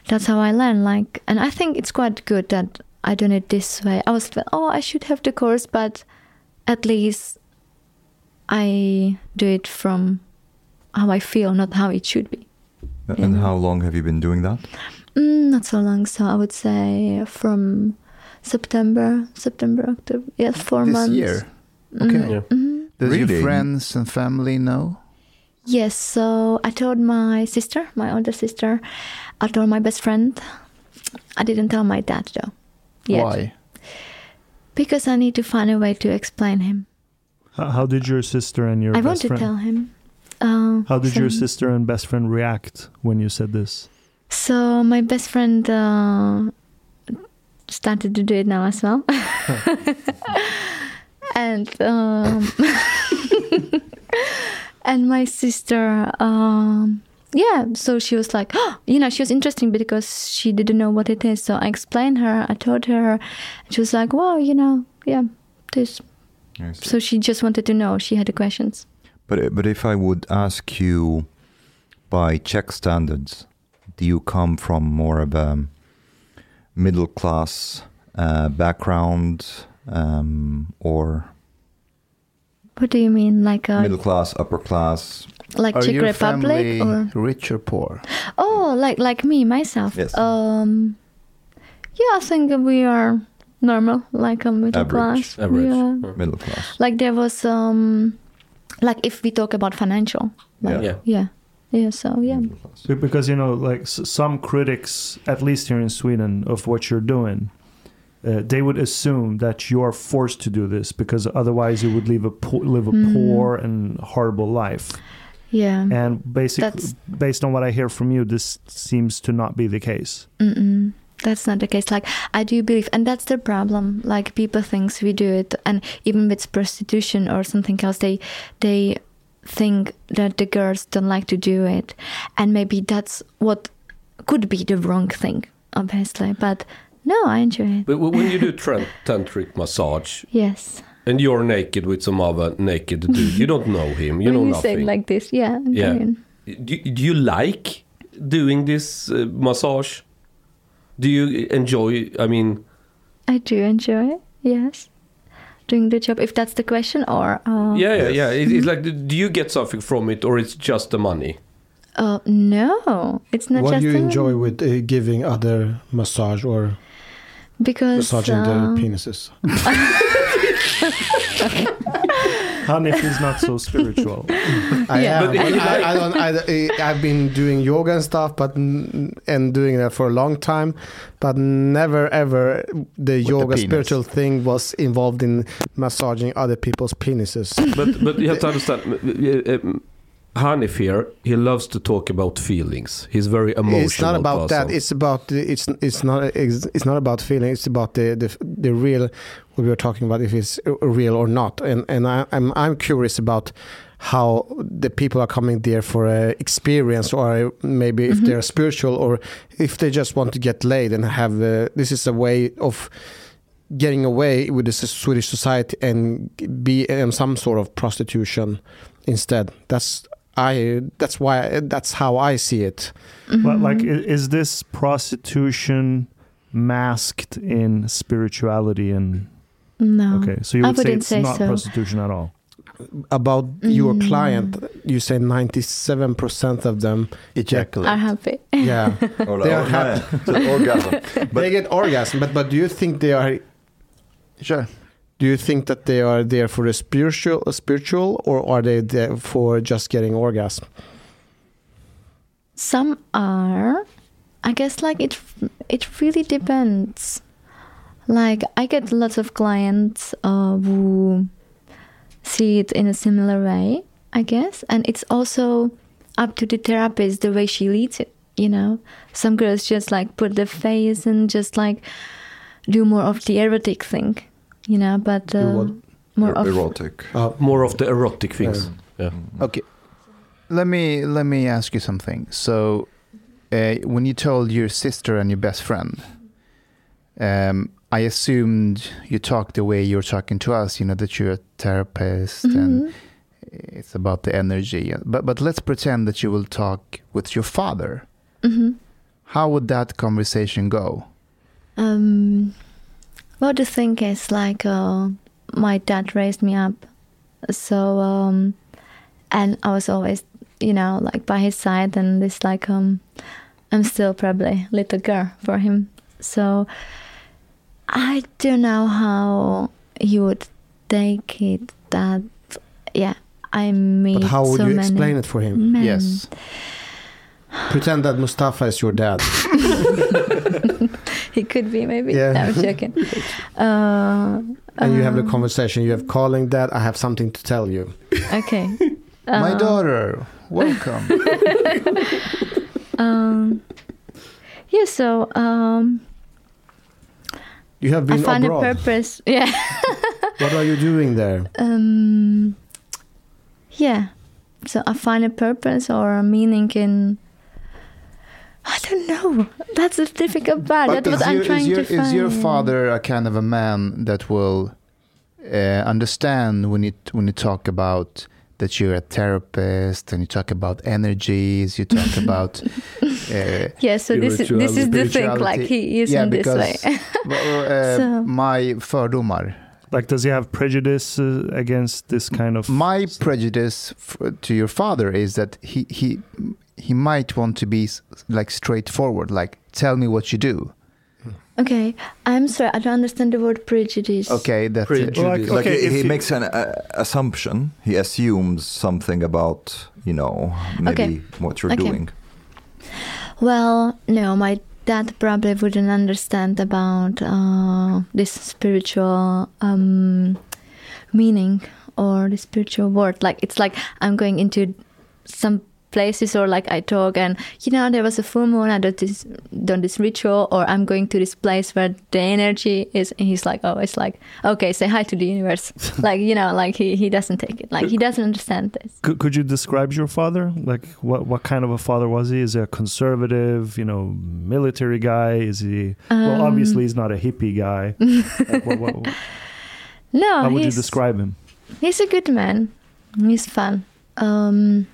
Speaker 5: that's how I learn. Like, and I think it's quite good that I done it this way. I was like, oh, I should have the course, but at least I do it from how I feel, not how it should be.
Speaker 3: And
Speaker 5: Yeah.
Speaker 3: how long have you been doing that?
Speaker 5: Mm, not so long, so I would say from September, September, October. Yes, four
Speaker 4: this
Speaker 5: months.
Speaker 4: year.
Speaker 5: Mhm,
Speaker 4: Okay.
Speaker 2: Yeah.
Speaker 5: mhm.
Speaker 4: Does
Speaker 3: Really?
Speaker 4: your friends and family know?
Speaker 5: Yes, so I told my sister, my older sister, I told my best friend. I didn't tell my dad though. Yet.
Speaker 4: Why?
Speaker 5: Because I need to find a way to explain him.
Speaker 1: how, how did your sister and your
Speaker 5: I
Speaker 1: best
Speaker 5: want to
Speaker 1: friend?
Speaker 5: tell him. Uh,
Speaker 1: How did your sister and best friend react when you said this?
Speaker 5: So my best friend uh, started to do it now as well, and um, and my sister, um, yeah. So she was like, oh, you know, she was interesting because she didn't know what it is. So I explained her. I told her. She was like, wow, you know, yeah, this. So she just wanted to know. She had the questions.
Speaker 3: But but if I would ask you, by Czech standards, do you come from more of a middle class uh, background, um, or
Speaker 5: What do you mean, like a
Speaker 3: middle class, upper class?
Speaker 5: like
Speaker 4: Are
Speaker 5: Czech
Speaker 4: your
Speaker 5: Republic
Speaker 4: family
Speaker 5: or?
Speaker 4: rich or poor?
Speaker 5: Oh, like like me myself.
Speaker 3: Yes.
Speaker 5: Um, yeah, I think we are normal, like a middle
Speaker 3: Average.
Speaker 5: class.
Speaker 2: Average.
Speaker 5: Yeah.
Speaker 3: Middle class.
Speaker 5: Like there was um, like if we talk about financial. Like,
Speaker 2: Yeah.
Speaker 5: yeah. Yeah. Yeah so yeah.
Speaker 3: Middle class.
Speaker 1: Be- Because you know, like some critics, at least here in Sweden, of what you're doing, uh, they would assume that you are forced to do this because otherwise you would live a po- live a
Speaker 5: Mm.
Speaker 1: poor and horrible life.
Speaker 5: Yeah.
Speaker 1: And basically,
Speaker 5: That's-
Speaker 1: based on what I hear from you, this seems to not be the case.
Speaker 5: Mm-mm. That's not the case. Like I do believe, and that's the problem. Like people thinks we do it, and even with prostitution or something else, they they think that the girls don't like to do it, and maybe that's what could be the wrong thing, obviously. But no, I enjoy it.
Speaker 2: But when you do tantric massage
Speaker 5: Yes.
Speaker 2: and you're naked with some other naked dude, you don't know him, you
Speaker 5: when
Speaker 2: know
Speaker 5: you say
Speaker 2: nothing.
Speaker 5: it like this, yeah.
Speaker 2: Yeah.
Speaker 5: Korean.
Speaker 2: do, do you like doing this uh, massage? Do you enjoy? I mean,
Speaker 5: I do enjoy it. Yes. Doing the job, if that's the question, or uh,
Speaker 2: yeah, yeah, yeah. It, it's like, do you get something from it, or it's just the money?
Speaker 5: Uh, no, it's not
Speaker 6: what
Speaker 5: just
Speaker 6: do you
Speaker 5: a-
Speaker 6: enjoy with uh, giving other massage or
Speaker 5: because
Speaker 6: massaging
Speaker 5: uh,
Speaker 6: the penises?
Speaker 1: Hanif is not so spiritual.
Speaker 6: I
Speaker 5: Yeah.
Speaker 6: am.
Speaker 2: But if
Speaker 6: But
Speaker 2: you
Speaker 6: I, I don't. I, I've been doing yoga and stuff, but and doing that for a long time, but never ever the
Speaker 4: the
Speaker 6: yoga
Speaker 4: penis.
Speaker 6: spiritual thing was involved in massaging other people's penises.
Speaker 2: But but you have to understand. Um, Hanif here, he loves to talk about feelings. He's very emotional.
Speaker 6: it's not about that. It's about it's it's not it's, it's not about feeling. It's about the the the real what we were talking about if it's real or not. And and I, I'm I'm curious about how the people are coming there for a experience or maybe if they're spiritual or if they just want to get laid and have uh, this is a way of getting away with the Swedish society and be in some sort of prostitution instead. That's I. That's why. That's how I see it.
Speaker 1: But like, is this prostitution masked in spirituality? And
Speaker 5: no.
Speaker 1: okay, so you
Speaker 5: I
Speaker 1: would say it's
Speaker 5: say
Speaker 1: not
Speaker 5: so.
Speaker 1: prostitution at all.
Speaker 6: About your
Speaker 5: Mm.
Speaker 6: client, you say ninety-seven percent of them.
Speaker 4: Ejaculate.
Speaker 5: Are happy.
Speaker 6: Yeah,
Speaker 3: Or,
Speaker 6: They are happy.
Speaker 3: so orgasm.
Speaker 6: they get orgasm. But but do you think they are?
Speaker 4: Sure.
Speaker 6: Do you think that they are there for a spiritual, a spiritual, or are they there for just getting orgasm?
Speaker 5: Some are. I guess like it. It really depends. Like I get lots of clients uh, who see it in a similar way. I guess, and it's also up to the therapist the way she leads it. You know, some girls just like put the face and just like do more of the erotic thing. You know, but uh, more of
Speaker 3: erotic.
Speaker 6: Uh,
Speaker 2: more of the erotic things. yeah.
Speaker 4: Okay. Let me let me ask you something. So, uh, when you told your sister and your best friend, um, I assumed you talked the way you're talking to us. You know that you're a therapist and
Speaker 5: Mhm.
Speaker 4: it's about the energy. But but let's pretend that you will talk with your father.
Speaker 5: Mhm.
Speaker 4: How would that conversation go?
Speaker 5: Um, well, the thing is, like, uh, my dad raised me up, so um, and I was always, you know, like by his side, and this like um, I'm still probably a little girl for him, so I don't know how he would take it. That yeah, I meet
Speaker 6: but how would
Speaker 5: so
Speaker 6: you explain it for him?
Speaker 5: men.
Speaker 4: Yes.
Speaker 6: Pretend that Mustafa is your dad.
Speaker 5: he could be maybe.
Speaker 6: Yeah.
Speaker 5: No, I'm joking. Uh,
Speaker 6: and you have the
Speaker 5: um,
Speaker 6: conversation. You have calling dad. I have something to tell you.
Speaker 5: Okay.
Speaker 4: My
Speaker 5: Uh,
Speaker 4: daughter, welcome.
Speaker 5: Um, yeah, so um,
Speaker 6: You have been I
Speaker 5: find
Speaker 6: abroad.
Speaker 5: a purpose. Yeah.
Speaker 6: What are you doing there?
Speaker 5: um, yeah. So I find a purpose or a meaning in. I don't know. That's a difficult part. That's
Speaker 4: is
Speaker 5: what I'm trying
Speaker 4: your,
Speaker 5: to find.
Speaker 4: Is your father a kind of a man that will uh, understand when you when you talk about that you're a therapist and you talk about energies, you talk about uh,
Speaker 5: Yeah. So this is this is the thing. Like he is
Speaker 4: yeah,
Speaker 5: in this way.
Speaker 4: uh,
Speaker 5: So-
Speaker 4: my fördomar,
Speaker 1: Like, does he have prejudice uh, against this kind of?
Speaker 4: my prejudice f- to your father is that he he he might want to be like straightforward, like tell me what you do.
Speaker 5: okay. I'm sorry. I don't understand the word prejudice.
Speaker 4: Okay, that
Speaker 2: Prejudice.
Speaker 1: Well, like,
Speaker 3: Like
Speaker 1: okay,
Speaker 3: he, he makes an uh, assumption. He assumes something about you know maybe
Speaker 5: Okay.
Speaker 3: what you're
Speaker 5: Okay.
Speaker 3: doing.
Speaker 5: Well, no, my dad probably wouldn't understand about uh, this spiritual um, meaning or the spiritual word. Like it's like I'm going into some places or like I talk and you know there was a full moon I done this done this ritual or I'm going to this place where the energy is and he's like oh it's like okay say hi to the universe like you know like he, he doesn't take it like he doesn't understand this
Speaker 1: Could, could you describe your father? Like, what what kind of a father was he? Is he a conservative, you know, military guy? Is he? well,
Speaker 5: Um,
Speaker 1: obviously, he's not a hippie guy. Like, what, what,
Speaker 5: no
Speaker 1: how would you describe him?
Speaker 5: he's a good man he's fun um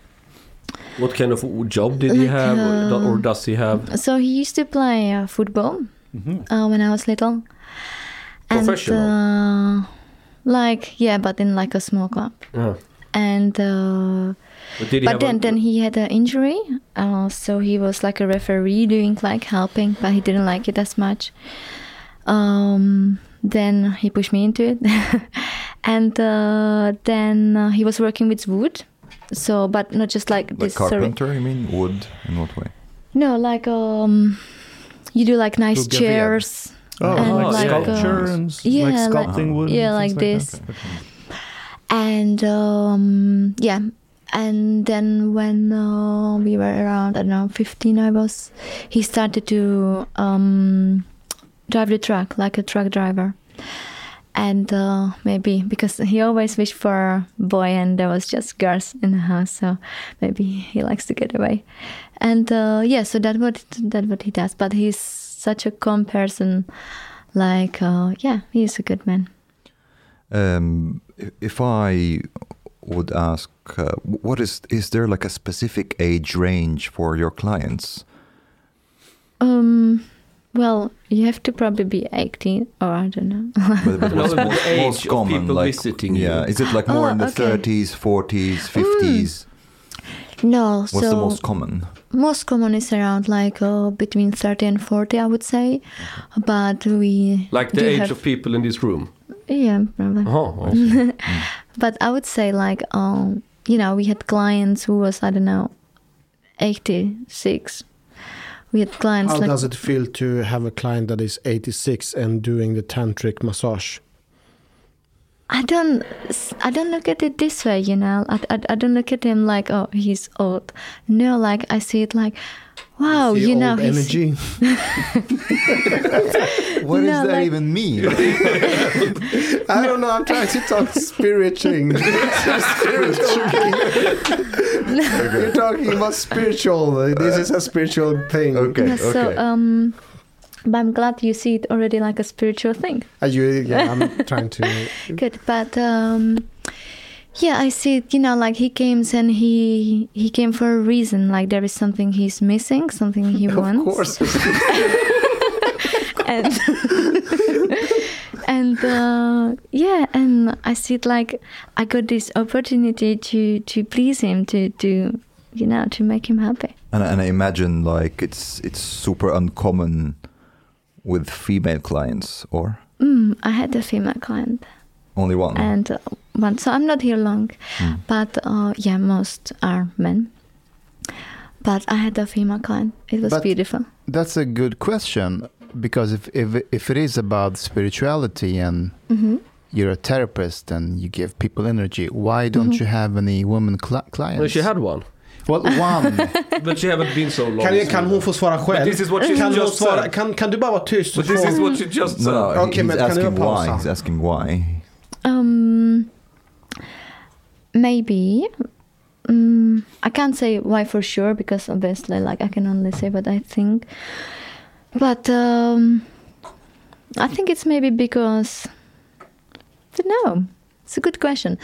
Speaker 2: What kind of job did he have or,
Speaker 5: uh,
Speaker 2: or does he have?
Speaker 5: so he used to play uh, football
Speaker 1: Mhm.
Speaker 5: uh, when I was little.
Speaker 2: Professional?
Speaker 5: And, uh, like yeah, but in like a small club.
Speaker 2: Yeah.
Speaker 5: And uh,
Speaker 2: But
Speaker 5: but then
Speaker 2: a,
Speaker 5: then he had an injury, uh, so he was like a referee doing like helping, but he didn't like it as much. Um, then he pushed me into it, and uh, then uh, he was working with wood. So, but not just like,
Speaker 3: Like
Speaker 5: this. sorry.
Speaker 3: carpenter, you mean? Wood? In what way?
Speaker 5: No, like um, you do like nice
Speaker 6: Bougainville.
Speaker 5: chairs.
Speaker 1: Oh,
Speaker 5: And
Speaker 1: like,
Speaker 5: like,
Speaker 1: sculpture
Speaker 3: uh,
Speaker 1: and
Speaker 5: yeah,
Speaker 1: like
Speaker 5: like-
Speaker 1: sculpting wood.
Speaker 5: yeah,
Speaker 1: things
Speaker 5: like
Speaker 1: that?
Speaker 5: this. and um, yeah and then when uh, we were around i don't know 15 i was he started to um, drive the truck like a truck driver and uh, maybe because he always wished for a boy and there was just girls in the house so maybe he likes to get away. And uh, yeah so that what that what he does. But he's such a calm person. Like uh, yeah he's a good man.
Speaker 3: Um, if I would ask, uh, what is is there like a specific age range for your clients?
Speaker 5: Um, well, you have to probably be 18 or I don't know.
Speaker 3: But, but what's
Speaker 2: the
Speaker 3: most,
Speaker 2: age
Speaker 3: most common?
Speaker 2: people
Speaker 3: Like,
Speaker 2: visiting
Speaker 3: yeah,
Speaker 2: you.
Speaker 3: is it like more
Speaker 5: Oh,
Speaker 3: in the
Speaker 5: okay.
Speaker 3: 30s, 40s, 50s?
Speaker 5: no,
Speaker 3: What's
Speaker 5: so
Speaker 3: the most common?
Speaker 5: most common is around like uh, between 30 and 40, I would say. But we
Speaker 2: like the age
Speaker 5: have-
Speaker 2: of people in this room?
Speaker 5: yeah, probably.
Speaker 2: Oh, awesome.
Speaker 5: But I would say like um, you know, we had clients who was I don't know, 86. We had clients
Speaker 6: How
Speaker 5: like
Speaker 6: does it feel to have a client that is 86 and doing the tantric massage?
Speaker 5: I don't I don't look at it this way, you know. I, I, I don't look at him like oh he's old. No, like I see it like wow, you know
Speaker 6: energy.
Speaker 3: What does that
Speaker 5: like-
Speaker 3: even mean?
Speaker 6: I don't know. I'm trying to talk spiritual. You're talking about spiritual. This is a spiritual thing.
Speaker 3: okay,
Speaker 5: Yeah,
Speaker 3: okay.
Speaker 5: So um, but I'm glad you see it already like a spiritual thing.
Speaker 6: Uh, you, yeah, I'm trying to.
Speaker 5: Good, but um, yeah, I see it. You know, like he came and he he came for a reason. Like there is something he's missing, something he wants.
Speaker 6: Of
Speaker 5: wants.
Speaker 6: course.
Speaker 5: and and uh, yeah, and I see it like I got this opportunity to to please him, to to you know to make him happy.
Speaker 3: And, and I imagine like it's it's super uncommon with female clients, or
Speaker 5: Mm, I had a female client,
Speaker 3: only one.
Speaker 5: and uh, one, so I'm not here long,
Speaker 3: Mm.
Speaker 5: but uh, yeah, most are men. But I had a female client. It was
Speaker 4: But-
Speaker 5: beautiful.
Speaker 4: That's a good question because if if if it is about spirituality and
Speaker 5: hmm
Speaker 4: you're a therapist and you give people energy, why don't
Speaker 5: Mhm.
Speaker 4: you have any woman cli- clients?
Speaker 2: Well, she had one,
Speaker 4: well, one.
Speaker 2: but she haven't been so long.
Speaker 6: Kan, kan hon få svara
Speaker 2: But
Speaker 6: själv?
Speaker 2: this is what she
Speaker 6: Kan,
Speaker 2: just
Speaker 6: svara,
Speaker 2: said.
Speaker 6: kan, kan du bara vara tyst?
Speaker 2: But
Speaker 6: så
Speaker 2: this is what she just said.
Speaker 3: no,
Speaker 6: Okay,
Speaker 3: he's
Speaker 6: men kan du
Speaker 3: asking why. He's asking why.
Speaker 5: Um, maybe. Um, I can't say why for sure because obviously, like I can only say what I think. But um, I think it's maybe because I don't know. It's a good question.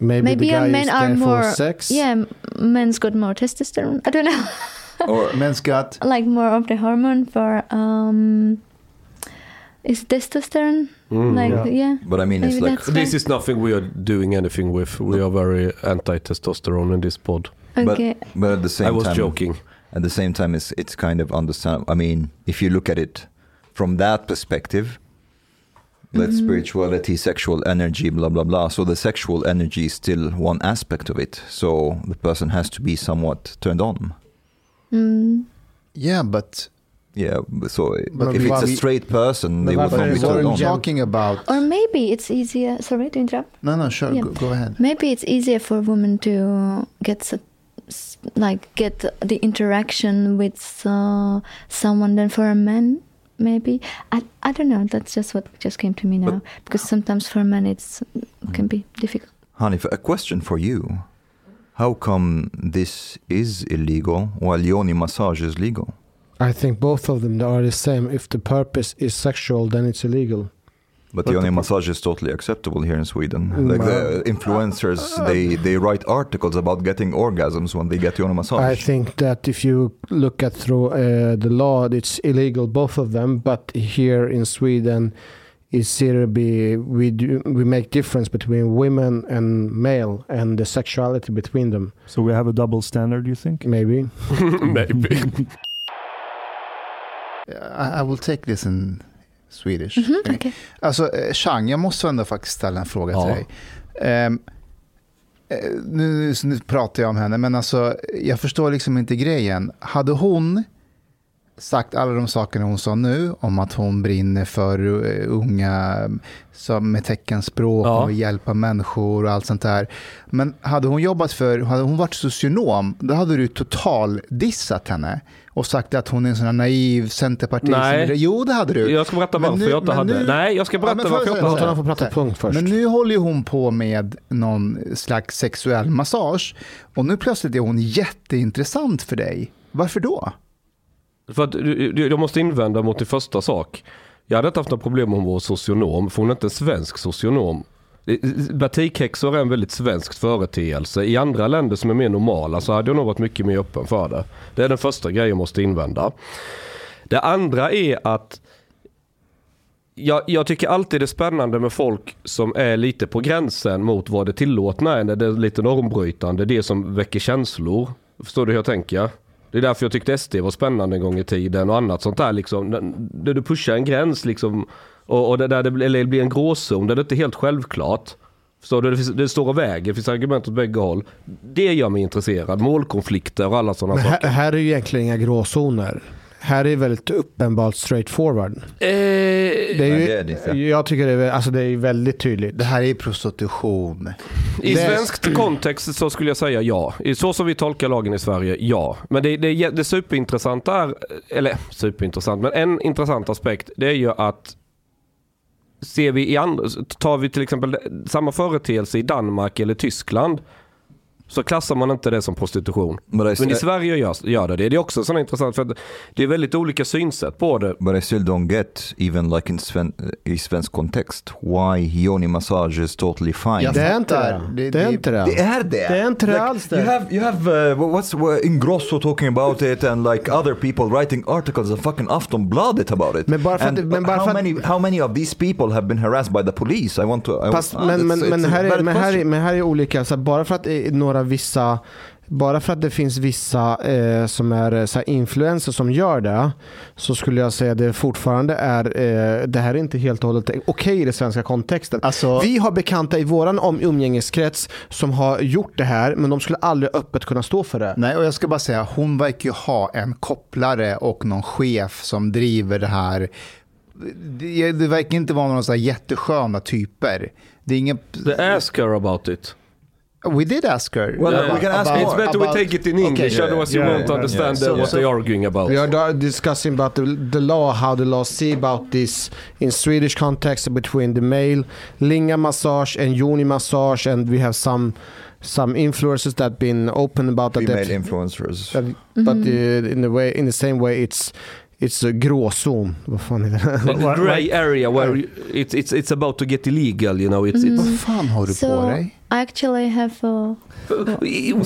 Speaker 6: Maybe,
Speaker 5: maybe
Speaker 6: the guy
Speaker 5: men
Speaker 6: is
Speaker 5: are more.
Speaker 6: for sex.
Speaker 5: Yeah, men's got more testosterone. I don't know,
Speaker 3: Or
Speaker 4: Men's got
Speaker 5: like more of the hormone for um. Is testosterone
Speaker 2: Mm.
Speaker 5: like
Speaker 1: Yeah.
Speaker 5: yeah?
Speaker 3: but I mean, it's like
Speaker 2: This is nothing we are doing anything with. We are very anti-testosterone in this pod.
Speaker 5: okay.
Speaker 3: But, but at the same time
Speaker 2: I was
Speaker 3: time,
Speaker 2: joking.
Speaker 3: at the same time, it's it's kind of understandable I mean, if you look at it from that perspective, let
Speaker 5: Mhm.
Speaker 3: spirituality, sexual energy, blah blah blah. So the sexual energy is still one aspect of it. So the person has to be somewhat turned on.
Speaker 5: Mm.
Speaker 4: yeah, but
Speaker 3: Yeah. So
Speaker 4: But
Speaker 3: if it's a straight person, they
Speaker 6: But
Speaker 3: would not be turned on.
Speaker 4: Talking about.
Speaker 5: Or maybe it's easier. Sorry to interrupt.
Speaker 4: No, no, sure,
Speaker 5: Yeah.
Speaker 4: go, go ahead.
Speaker 5: Maybe it's easier for women to get s- s- like get the interaction with uh, someone than for a man. Maybe I I don't know. That's just what just came to me now. because sometimes for men it's can be difficult.
Speaker 3: Hanif, a question for you. How come this is illegal while yoni massage is legal?
Speaker 6: I think both of them are the same. If the purpose is sexual, then it's illegal.
Speaker 3: But,
Speaker 1: But
Speaker 3: yoni
Speaker 1: the-
Speaker 3: massage is totally acceptable here in Sweden. Like the
Speaker 6: well-
Speaker 3: influencers, they, they write articles about getting orgasms when they get yoni massage.
Speaker 6: I think that if you look at through uh, the law, it's illegal both of them. But here in Sweden, it's here be we do we make difference between women and male and the sexuality between them.
Speaker 1: So we have a double standard, you think?
Speaker 6: Maybe.
Speaker 2: Maybe.
Speaker 4: I, I will take this in Swedish.
Speaker 5: Mhm, okay.
Speaker 4: Alltså, eh, Chang, jag måste ändå faktiskt ställa en fråga
Speaker 2: Ja.
Speaker 4: till dig. Eh, nu, nu pratar jag om henne, men alltså, jag förstår liksom inte grejen. Hade hon sagt alla de sakerna hon sa nu, om att hon brinner för eh, unga som med teckenspråk
Speaker 2: Ja.
Speaker 4: och hjälpa människor och allt sånt där. Men hade hon jobbat för, hade hon varit socionom, då hade du total dissat henne och sagt att hon är en sån här naiv centerpartist.
Speaker 2: Nej.
Speaker 4: Jo, det hade du.
Speaker 2: Jag ska berätta varför
Speaker 4: nu-
Speaker 2: jag inte hade.
Speaker 4: nu-
Speaker 2: Nej, jag ska
Speaker 4: Ja,
Speaker 2: berätta
Speaker 4: får
Speaker 2: varför
Speaker 4: jag
Speaker 2: inte hade.
Speaker 6: prata punkt först.
Speaker 4: Men nu håller ju hon på med någon slags sexuell massage och nu plötsligt är hon jätteintressant för dig. Varför då?
Speaker 2: För att du- du- jag måste invända mot din första sak. Jag hade inte haft några problem om hon var socionom, för hon är inte en svensk socionom. Eh, eh, batikhäxor är en väldigt svensk företeelse. I andra länder som är mer normala så hade jag nog varit mycket mer öppen för det. Det är den första grejen jag måste invända. Det andra är att jag, jag tycker alltid det är spännande med folk som är lite på gränsen mot vad det tillåtna är. När det är lite normbrytande, det som väcker känslor. Förstår du hur jag tänker? Det är därför jag tyckte SD var spännande en gång i tiden och annat sånt där liksom. Där du pushar en gräns liksom. Och, och det där det blir, det blir en gråzon där det inte är helt självklart. Förstår du? Det, finns, det står och väger, det finns argument åt bägge håll. Det gör mig intresserad. Målkonflikter och alla sådana
Speaker 6: Men
Speaker 2: saker.
Speaker 6: här, här är ju egentligen inga gråzoner. Här är väldigt uppenbart straightforward. Det
Speaker 2: Eh,
Speaker 6: är
Speaker 3: Nej,
Speaker 6: ju,
Speaker 3: det är det.
Speaker 6: Jag tycker det är, alltså det är väldigt tydligt.
Speaker 4: Det här är prostitution.
Speaker 2: I
Speaker 6: Det-
Speaker 2: svensk kontext så skulle jag säga ja. I Så som vi tolkar lagen i Sverige, ja. Men det, det, det superintressanta är, eller superintressant, men en intressant aspekt det är ju att ser vi i andra, tar vi till exempel samma företeelse i Danmark eller Tyskland så klassar man inte det som prostitution.
Speaker 3: But
Speaker 2: Men i Sverige gör, gör det det. Det är också så intressant för att det är väldigt olika synsätt på det.
Speaker 3: but I still don't get, even like in Sven, i svensk kontext, why yoni massage is totally fine.
Speaker 4: Jag
Speaker 6: Det är inte det.
Speaker 4: Det-
Speaker 6: Det är
Speaker 4: det-
Speaker 6: inte det.
Speaker 3: Det är det.
Speaker 6: Det är inte det alls det.
Speaker 3: You have, you have uh, what's what, Ingrosso talking about it and like other people writing articles of fucking Aftonbladet about it.
Speaker 6: Men bara för
Speaker 3: and
Speaker 6: att- men bara
Speaker 3: how,
Speaker 6: för att-
Speaker 3: many, how many of these people have been harassed by the police? I want to... I
Speaker 6: men, men, men, här är, men, här är,
Speaker 3: question.
Speaker 6: men här är olika, så bara för att det några vissa bara för att det finns vissa eh, som är eh, så här influencers som gör det så skulle jag säga att det fortfarande är eh, det här är inte helt och hållet okej i den svenska kontexten.
Speaker 4: Alltså,
Speaker 6: Vi har bekanta i våran om umgängeskrets som har gjort det här men de skulle aldrig öppet kunna stå för det.
Speaker 4: nej, och jag ska bara säga, hon verkar ju ha en kopplare och någon chef som driver det här. Det, det verkar inte vara några så här jättesköna typer. Det är ingen...
Speaker 2: The ask her about it.
Speaker 4: We did ask her.
Speaker 3: Well,
Speaker 2: Yeah.
Speaker 3: we can ask
Speaker 2: It's
Speaker 3: more.
Speaker 2: better we
Speaker 4: about-
Speaker 2: take it in English,
Speaker 4: Okay.
Speaker 2: otherwise you
Speaker 1: Yeah,
Speaker 2: won't
Speaker 1: yeah,
Speaker 2: understand
Speaker 3: yeah.
Speaker 2: uh, what
Speaker 4: So-
Speaker 2: they're arguing about.
Speaker 6: We are discussing about the, the law, how the law see about this in Swedish context between the male linga massage and yoni massage, and we have some some influencers that been open about that.
Speaker 3: Female
Speaker 6: that-
Speaker 3: influencers.
Speaker 6: that- But uh, in the way, in the same way, it's it's a gråzon. Vad fan är det?
Speaker 2: The grey area where you- it's, it's, it's about to get illegal, you know. It's, it's,
Speaker 4: Vad fan har du på
Speaker 5: So
Speaker 4: dig?
Speaker 5: I actually have a
Speaker 2: Stop, you're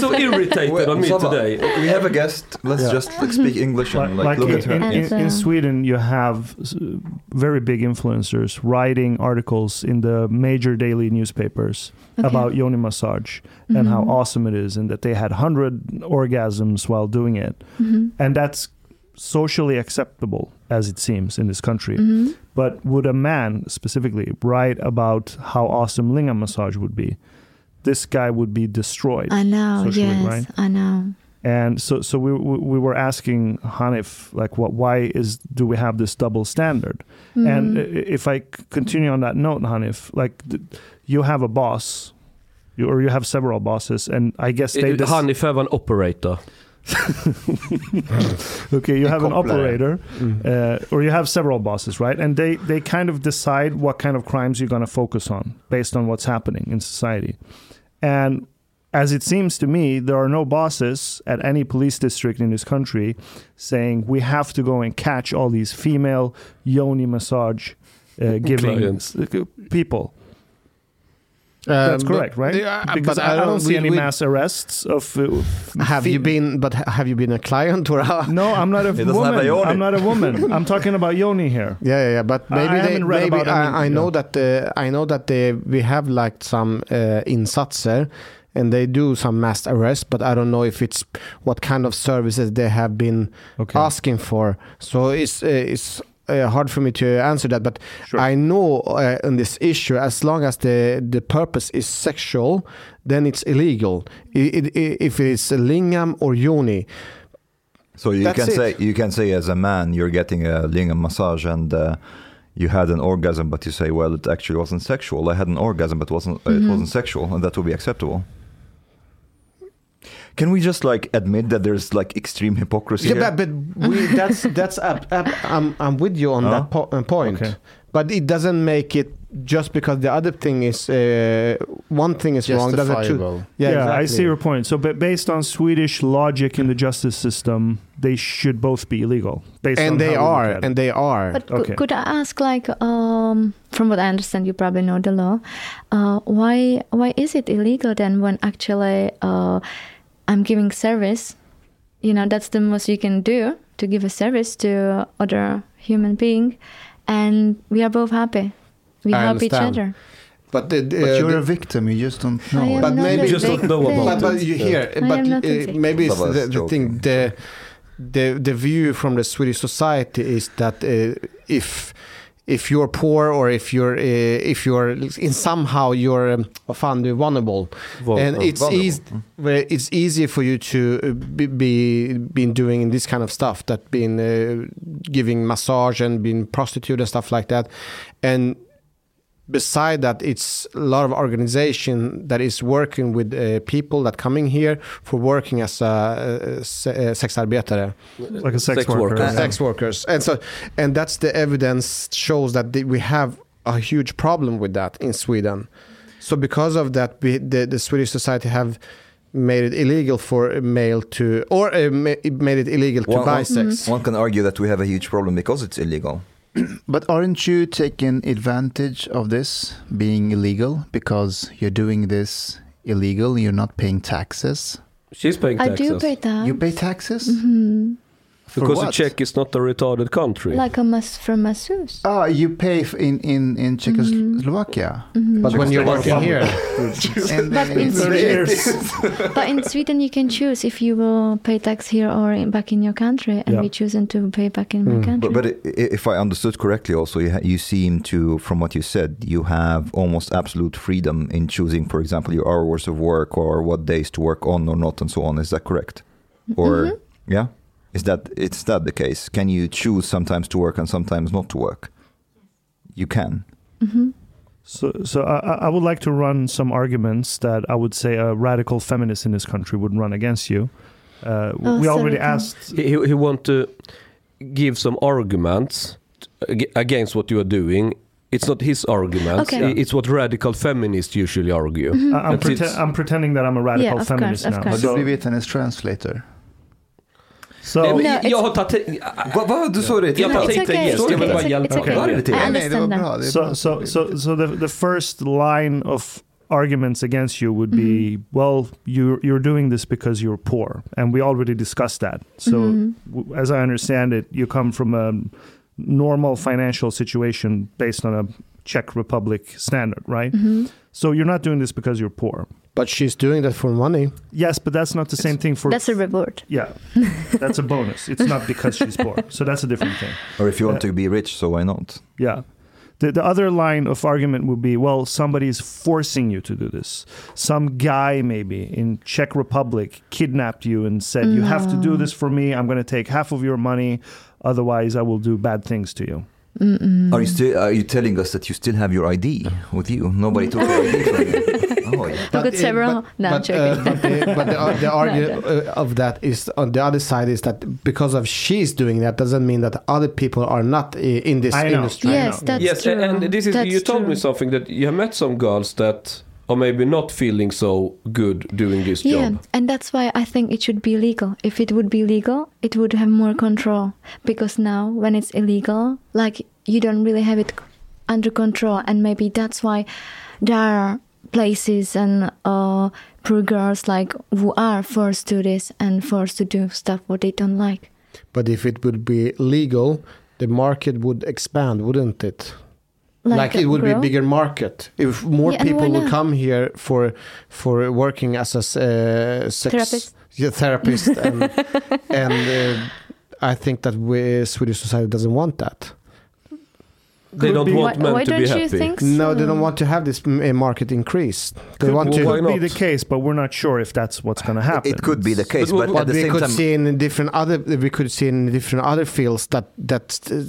Speaker 2: so irritated on me today.
Speaker 3: We have a guest. Let's
Speaker 1: Yeah.
Speaker 3: just like, speak English and
Speaker 1: Like,
Speaker 3: like,
Speaker 1: like
Speaker 3: look
Speaker 1: in,
Speaker 3: at her.
Speaker 1: in, in, in Sweden, you have very big influencers writing articles in the major daily newspapers
Speaker 5: okay.
Speaker 1: about yoni massage and how
Speaker 5: Mhm.
Speaker 1: awesome it is, and that they had hundred orgasms while doing it,
Speaker 5: Mhm.
Speaker 1: and that's socially acceptable as it seems in this country.
Speaker 5: Mhm.
Speaker 1: But would a man specifically write about how awesome lingam massage would be? This guy would be destroyed.
Speaker 5: I know.
Speaker 1: socially,
Speaker 5: yes,
Speaker 1: right?
Speaker 5: I know.
Speaker 1: And so, so we we we were asking Hanif like, what? Why is do we have this double standard? And
Speaker 5: Mhm.
Speaker 1: i- if I c- continue on that note, Hanif, like you have a boss you, or you have several bosses, and I guess they
Speaker 2: It-
Speaker 1: dec-
Speaker 2: Han have an operator.
Speaker 1: okay, you have an operator, uh, or you have several bosses, right? And they they kind of decide what kind of crimes you're going to focus on based on what's happening in society. And as it seems to me, there are no bosses at any police district in this country saying we have to go and catch all these female yoni massage uh, giving
Speaker 2: Clients.
Speaker 1: people. That's
Speaker 6: Um,
Speaker 1: correct,
Speaker 6: but-
Speaker 1: right?
Speaker 6: Yeah,
Speaker 1: Because
Speaker 6: but
Speaker 1: I, I don't see
Speaker 6: we-
Speaker 1: any
Speaker 6: we-
Speaker 1: mass arrests of. Uh,
Speaker 6: Have you been? But have you been a client or? a-
Speaker 1: No, I'm not a
Speaker 3: He doesn't have
Speaker 1: woman.
Speaker 3: a yoni.
Speaker 1: I'm not a woman. I'm talking about yoni here.
Speaker 6: Yeah, yeah, yeah, but maybe
Speaker 1: I
Speaker 6: they,
Speaker 1: read
Speaker 6: maybe
Speaker 1: about
Speaker 6: I, I know
Speaker 1: yeah.
Speaker 6: that uh, I know that they, we have like some uh, insatser, and they do some mass arrests, but I don't know if it's what kind of services they have been
Speaker 1: Okay.
Speaker 6: asking for. So it's uh, it's uh, hard for me to answer that, but
Speaker 1: Sure.
Speaker 6: I know uh, in this issue, as long as the the purpose is sexual, then it's illegal. I it, i if it's lingam or yoni,
Speaker 3: So you can
Speaker 6: it.
Speaker 3: say you can say as a man you're getting a lingam massage and uh, you had an orgasm, but you say, well, it actually wasn't sexual. I had an orgasm, but wasn't uh, it
Speaker 5: Mhm.
Speaker 3: wasn't sexual, and that would be acceptable. Can we just like admit that there's like extreme hypocrisy?
Speaker 6: Yeah,
Speaker 3: here?
Speaker 6: but, but we, that's that's up, up, I'm I'm with you on
Speaker 3: Oh.
Speaker 6: that po- uh, point.
Speaker 1: Okay.
Speaker 6: But it doesn't make it just because the other thing is uh, one thing is wrong. Doesn't true.
Speaker 4: Justifiable.
Speaker 6: Yeah,
Speaker 1: Yeah,
Speaker 6: exactly.
Speaker 1: I see your point. So, but based on Swedish logic in the justice system, they should both be illegal. Based on
Speaker 6: And they
Speaker 1: how we look
Speaker 6: are, and they are.
Speaker 5: But cou-
Speaker 1: Okay.
Speaker 5: could I ask, like, um, from what I understand, you probably know the law. Uh, why why is it illegal then when actually uh, I'm giving service? You know, that's the most you can do to give a service to other human being, and we are both happy. We
Speaker 6: I
Speaker 5: help each other.
Speaker 6: but the, the,
Speaker 4: But you're
Speaker 6: the-
Speaker 4: a victim. You just don't
Speaker 5: I
Speaker 4: know.
Speaker 5: am
Speaker 6: But
Speaker 5: not
Speaker 6: maybe-
Speaker 5: a
Speaker 2: Just don't know about
Speaker 6: but, but you hear,
Speaker 5: I
Speaker 6: but
Speaker 5: am not
Speaker 6: uh, maybe it's the, the thing the the the view from the Swedish society is that uh, if if you're poor or if you're uh, if you're in somehow you're um, vad fan, du vulnerable.
Speaker 2: Vul-
Speaker 6: and
Speaker 2: uh,
Speaker 6: it's
Speaker 3: vulnerable.
Speaker 6: easy where it's easier for you to uh, be, be been doing this kind of stuff that been uh, giving massage and being prostitute and stuff like that. And beside that it's a lot of organization that is working with uh, people that coming here for working as a, se- uh, sexarbetare
Speaker 1: like a sex,
Speaker 2: Sex
Speaker 1: worker.
Speaker 2: worker.
Speaker 1: yeah.
Speaker 6: sex workers and so and that's the evidence shows that the, we have a huge problem with that in sweden so because of that we, the, the swedish society have made it illegal for a male to or uh, ma- made it illegal to
Speaker 3: One-
Speaker 6: buy
Speaker 3: one-
Speaker 6: sex
Speaker 3: One can argue that we have a huge problem because it's illegal.
Speaker 4: But aren't you taking advantage of this being illegal because you're doing this illegal? You're not paying taxes.
Speaker 2: She's paying Taxes.
Speaker 5: I do pay tax.
Speaker 4: You pay taxes
Speaker 5: Mhm.
Speaker 4: For
Speaker 2: because
Speaker 4: what?
Speaker 2: Czech is not a retarded country.
Speaker 5: Like a mas from masseuse.
Speaker 4: Ah, you pay f- in in in Czechoslovakia.
Speaker 5: Mhm.
Speaker 6: but when you're working here
Speaker 4: And
Speaker 5: But in
Speaker 1: Thirty
Speaker 5: Sweden, but in Sweden, you can choose if you will pay tax here or in, back in your country, and
Speaker 1: Yeah.
Speaker 5: we chosen to pay back in my
Speaker 6: Mm.
Speaker 5: country.
Speaker 3: But, but i- i- if I understood correctly, also you, ha- you seem to, from what you said, you have almost absolute freedom in choosing, for example, your hours of work or what days to work on or not, and so on. Is that correct? Or
Speaker 5: Mhm.
Speaker 3: yeah, is that is that the case? Can you choose sometimes to work and sometimes not to work? You can.
Speaker 5: Mhm.
Speaker 1: So, so I, I- I would like to run some arguments that I would say a radical feminist in this country would run against you. Uh,
Speaker 5: Oh,
Speaker 1: we already
Speaker 5: sorry,
Speaker 1: asked.
Speaker 2: he, he want to give some arguments against what you are doing. It's not his arguments.
Speaker 5: Okay.
Speaker 2: i- It's what radical feminists usually argue.
Speaker 1: I- I'm, prete- I'm pretending that I'm a radical
Speaker 5: Yeah, of course,
Speaker 1: feminist
Speaker 5: of
Speaker 1: now.
Speaker 5: course.
Speaker 4: Har
Speaker 1: So,
Speaker 4: du blivit hennes translator?
Speaker 1: So
Speaker 2: Nej, men
Speaker 5: No,
Speaker 2: jag
Speaker 5: it's-
Speaker 2: har tagit...
Speaker 3: Vad va, du sa det
Speaker 2: Jag
Speaker 5: No,
Speaker 2: tar
Speaker 5: it's
Speaker 2: inte
Speaker 5: okay.
Speaker 2: gäst, jag vill bara hjälpa.
Speaker 5: okay.
Speaker 3: Vad är det till?
Speaker 5: I
Speaker 4: Nej, nej, det var
Speaker 5: understand
Speaker 4: bra.
Speaker 5: that.
Speaker 4: Det är
Speaker 1: so, so, so, so the the first line of arguments against you would be, well, you you're doing this because you're poor, and we already discussed that. So, w- as I understand it, you come from a normal financial situation based on a Czech Republic standard, right?
Speaker 5: Mhm.
Speaker 1: So you're not doing this because you're poor.
Speaker 6: But she's doing that for money
Speaker 1: Yes, but that's not the same thing for.
Speaker 5: That's a reward.
Speaker 1: yeah, that's a bonus. It's not because she's poor. So that's a different thing.
Speaker 3: Or if you want uh, to be rich, so why not?
Speaker 1: Yeah. The, the other line of argument would be well, somebody is forcing you to do this. Some guy, maybe in Czech Republic, kidnapped you and said, You have to do
Speaker 5: mm.
Speaker 1: this for me. I'm going to take half of your money. Otherwise, I will do bad things to you.
Speaker 5: Mm-mm.
Speaker 3: Are you still? Are you telling us that you still have your ID with you? Nobody took your ID from you. Oh, yeah.
Speaker 5: We've
Speaker 6: uh,
Speaker 5: several.
Speaker 6: But,
Speaker 5: no,
Speaker 6: but, uh, but the, but the, uh, the argument
Speaker 5: no.
Speaker 6: uh, of that is on the other side is that because of she's doing that doesn't mean that other people are not uh, in this
Speaker 1: I know.
Speaker 6: industry.
Speaker 5: Yes,
Speaker 1: know.
Speaker 5: that's
Speaker 2: yes,
Speaker 5: true.
Speaker 2: and this is
Speaker 5: That's
Speaker 2: you told me something that you have met some girls that are maybe not feeling so good doing this
Speaker 5: Yeah,
Speaker 2: job.
Speaker 5: and that's why I think it should be legal. If it would be legal, it would have more control. Because now, when it's illegal, like you don't really have it under control, and maybe that's why there are places and uh, poor girls like who are forced to this and forced to do stuff what they don't like.
Speaker 6: But if it would be legal, the market would expand, wouldn't it? Like, it would be a bigger market if more
Speaker 5: Yeah,
Speaker 6: people would come here for for working as a uh, sex
Speaker 5: Therapist.
Speaker 6: Yeah, therapist, and, and uh, I think that we, Swedish society doesn't want that.
Speaker 2: They don't
Speaker 1: be.
Speaker 2: want
Speaker 5: Why,
Speaker 2: men
Speaker 5: why
Speaker 2: to
Speaker 5: don't
Speaker 2: be
Speaker 5: you
Speaker 2: happy.
Speaker 5: think so?
Speaker 6: No, they don't want to have this uh, market increase. They
Speaker 1: Could,
Speaker 6: want to.
Speaker 2: why
Speaker 1: could be the case, but we're not sure if that's what's going to happen.
Speaker 3: It could be the case,
Speaker 2: But
Speaker 3: but,
Speaker 2: what-
Speaker 3: at
Speaker 6: But
Speaker 3: the
Speaker 6: we could
Speaker 3: time,
Speaker 6: see in different other. We could see in different other fields that that uh,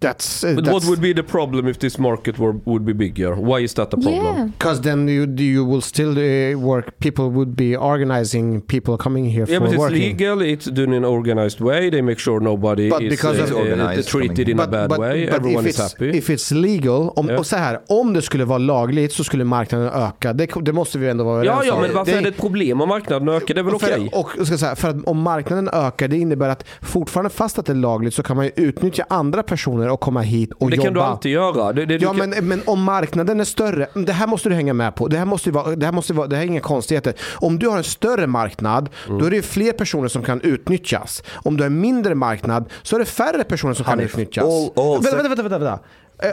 Speaker 6: that's uh,
Speaker 2: But what would be the problem if this market were, would be bigger? Why is that a problem?
Speaker 5: Yeah.
Speaker 6: because then you you will still uh, work. People would be organizing people coming here
Speaker 2: Yeah,
Speaker 6: for
Speaker 2: but it's
Speaker 6: working.
Speaker 2: legal. It's done in an organized way. They make sure nobody
Speaker 6: But
Speaker 2: is
Speaker 6: because
Speaker 2: uh,
Speaker 6: of-
Speaker 2: uh,
Speaker 3: Organized
Speaker 2: treated
Speaker 3: coming.
Speaker 2: in a bad way. Everyone
Speaker 6: if
Speaker 2: is
Speaker 6: it's,
Speaker 2: happy.
Speaker 6: If it's legal, om,
Speaker 2: Ja.
Speaker 6: och så här, om det skulle vara lagligt så skulle marknaden öka. Det, det måste vi ändå vara
Speaker 2: Ja,
Speaker 6: överens
Speaker 2: ja,
Speaker 6: om.
Speaker 2: men varför
Speaker 6: Det-
Speaker 2: är det ett problem om marknaden ökar? Det är väl okej?
Speaker 6: och ska säga, för att om marknaden ökar, det innebär att fortfarande fast att det är lagligt så kan man ju utnyttja andra personer och komma hit och
Speaker 2: Det
Speaker 6: jobba.
Speaker 2: kan du alltid göra. Det, det,
Speaker 6: Ja,
Speaker 2: kan,
Speaker 6: men, men om marknaden är större, det här måste du hänga med på. Det här måste vara, det här måste vara, det här är inga konstigheter. Om du har en större marknad,
Speaker 2: Mm.
Speaker 6: då är det fler personer som kan utnyttjas. Om du har en mindre marknad, så är det färre personer som kan
Speaker 3: Hanif,
Speaker 6: utnyttjas.
Speaker 3: all- all
Speaker 6: vänta, vänta, vänta, vänta,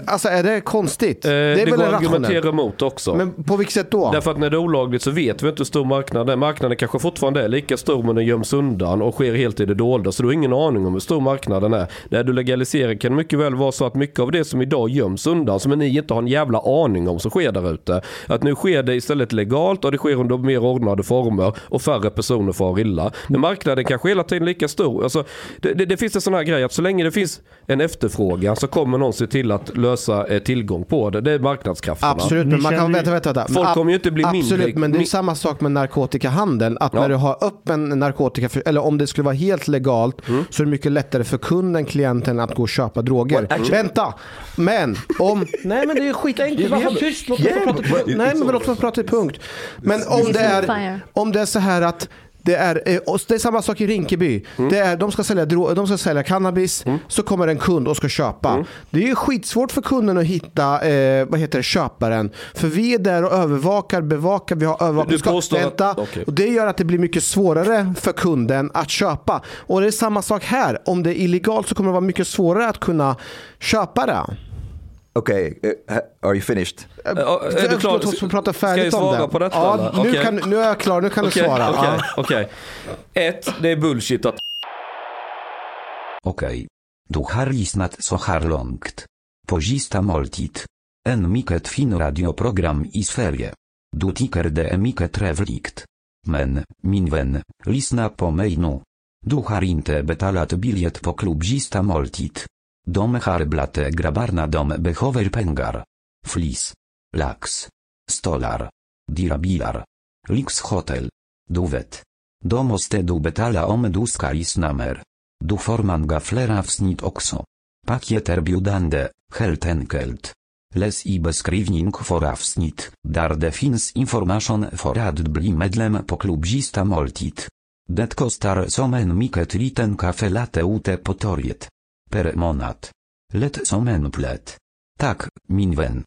Speaker 6: Alltså är det konstigt?
Speaker 2: eh,
Speaker 6: det är
Speaker 2: det
Speaker 6: väl
Speaker 2: går att argumentera emot också.
Speaker 6: Men på vilket sätt då?
Speaker 2: Därför att när det är olagligt så vet vi inte hur stor marknaden är. Marknaden kanske fortfarande är lika stor men den göms undan och sker helt i det dolda. Så du har ingen aning om hur stor marknaden är. När du legaliserar kan det mycket väl vara så att mycket av det som idag göms undan, som ni inte har en jävla aning om som sker där ute. Att nu sker det istället legalt och det sker under mer ordnade former och färre personer far illa. Men marknaden kanske hela tiden är lika stor. Alltså, det, det, det finns en sån här grej att så länge det finns en efterfrågan så kommer någon se till att lösa eh, tillgång på det. Det är marknadskrafterna.
Speaker 6: Absolut, men man kan, vänta, vänta, vänta.
Speaker 2: Folk kommer ju inte bli
Speaker 6: Absolut,
Speaker 2: mindre-
Speaker 6: men det är samma sak med narkotikahandeln. Att
Speaker 2: Ja.
Speaker 6: när du har öppen narkotika, eller om det skulle vara helt legalt,
Speaker 2: Mm.
Speaker 6: så är det mycket lättare för kunden, klienten, att gå och köpa droger. Vänta! Men om... Nej men det är skitenkelt, varför tyst? Låt få prata till punkt. Nej men låt mig prata till punkt. Men om det är, om det är så här att det är, eh, det är samma sak i Rinkeby.
Speaker 2: Mm.
Speaker 6: Det är, de, ska sälja dro- de ska sälja cannabis, så kommer en kund och ska köpa.
Speaker 2: Mm.
Speaker 6: Det är ju skitsvårt för kunden att hitta eh, vad heter det, köparen. För vi är där och övervakar, bevakar, vi har övervakning.
Speaker 2: Du påstår att-
Speaker 6: Vänta.
Speaker 2: okej.
Speaker 6: Och det gör att det blir mycket svårare för kunden att köpa. Och det är samma sak här. Om det är illegalt så kommer det vara mycket svårare att kunna köpa det.
Speaker 3: okay, uh, ha- are you finished?
Speaker 2: Ja, är du klar?
Speaker 6: Låt oss
Speaker 2: Ska jag svara
Speaker 6: det.
Speaker 2: på detta?
Speaker 6: Ja, nu,
Speaker 2: Okej.
Speaker 6: kan, nu är jag klar, nu kan
Speaker 2: Okej,
Speaker 6: du svara.
Speaker 2: Okej,
Speaker 6: Ja.
Speaker 2: okej. Ett, det är bullshit att
Speaker 7: Okej. Du har lyssnat så här långt. På sista måltid. En mycket fin radioprogram i Sverige. Du tycker det är mycket trevligt. Men, min vän, lyssna på mig nu. Du har inte betalat biljett på klubb sista måltid. De har blate grabbarna de behöver pengar. Flis. Laks. Stolar. Dirabilar. Lix Hotel. Duwet. Domostedu betala omeduska lisnamer. Du forman gaflera wsnit okso. Pakieter biudande, heltenkelt. Les i beskrivning for avsnit, dar defins information for ad bli medlem po klubzista moltit. Detko star somen miket liten kafe late ute potoriet. Per monat. Let somen plet. Tak, minwen.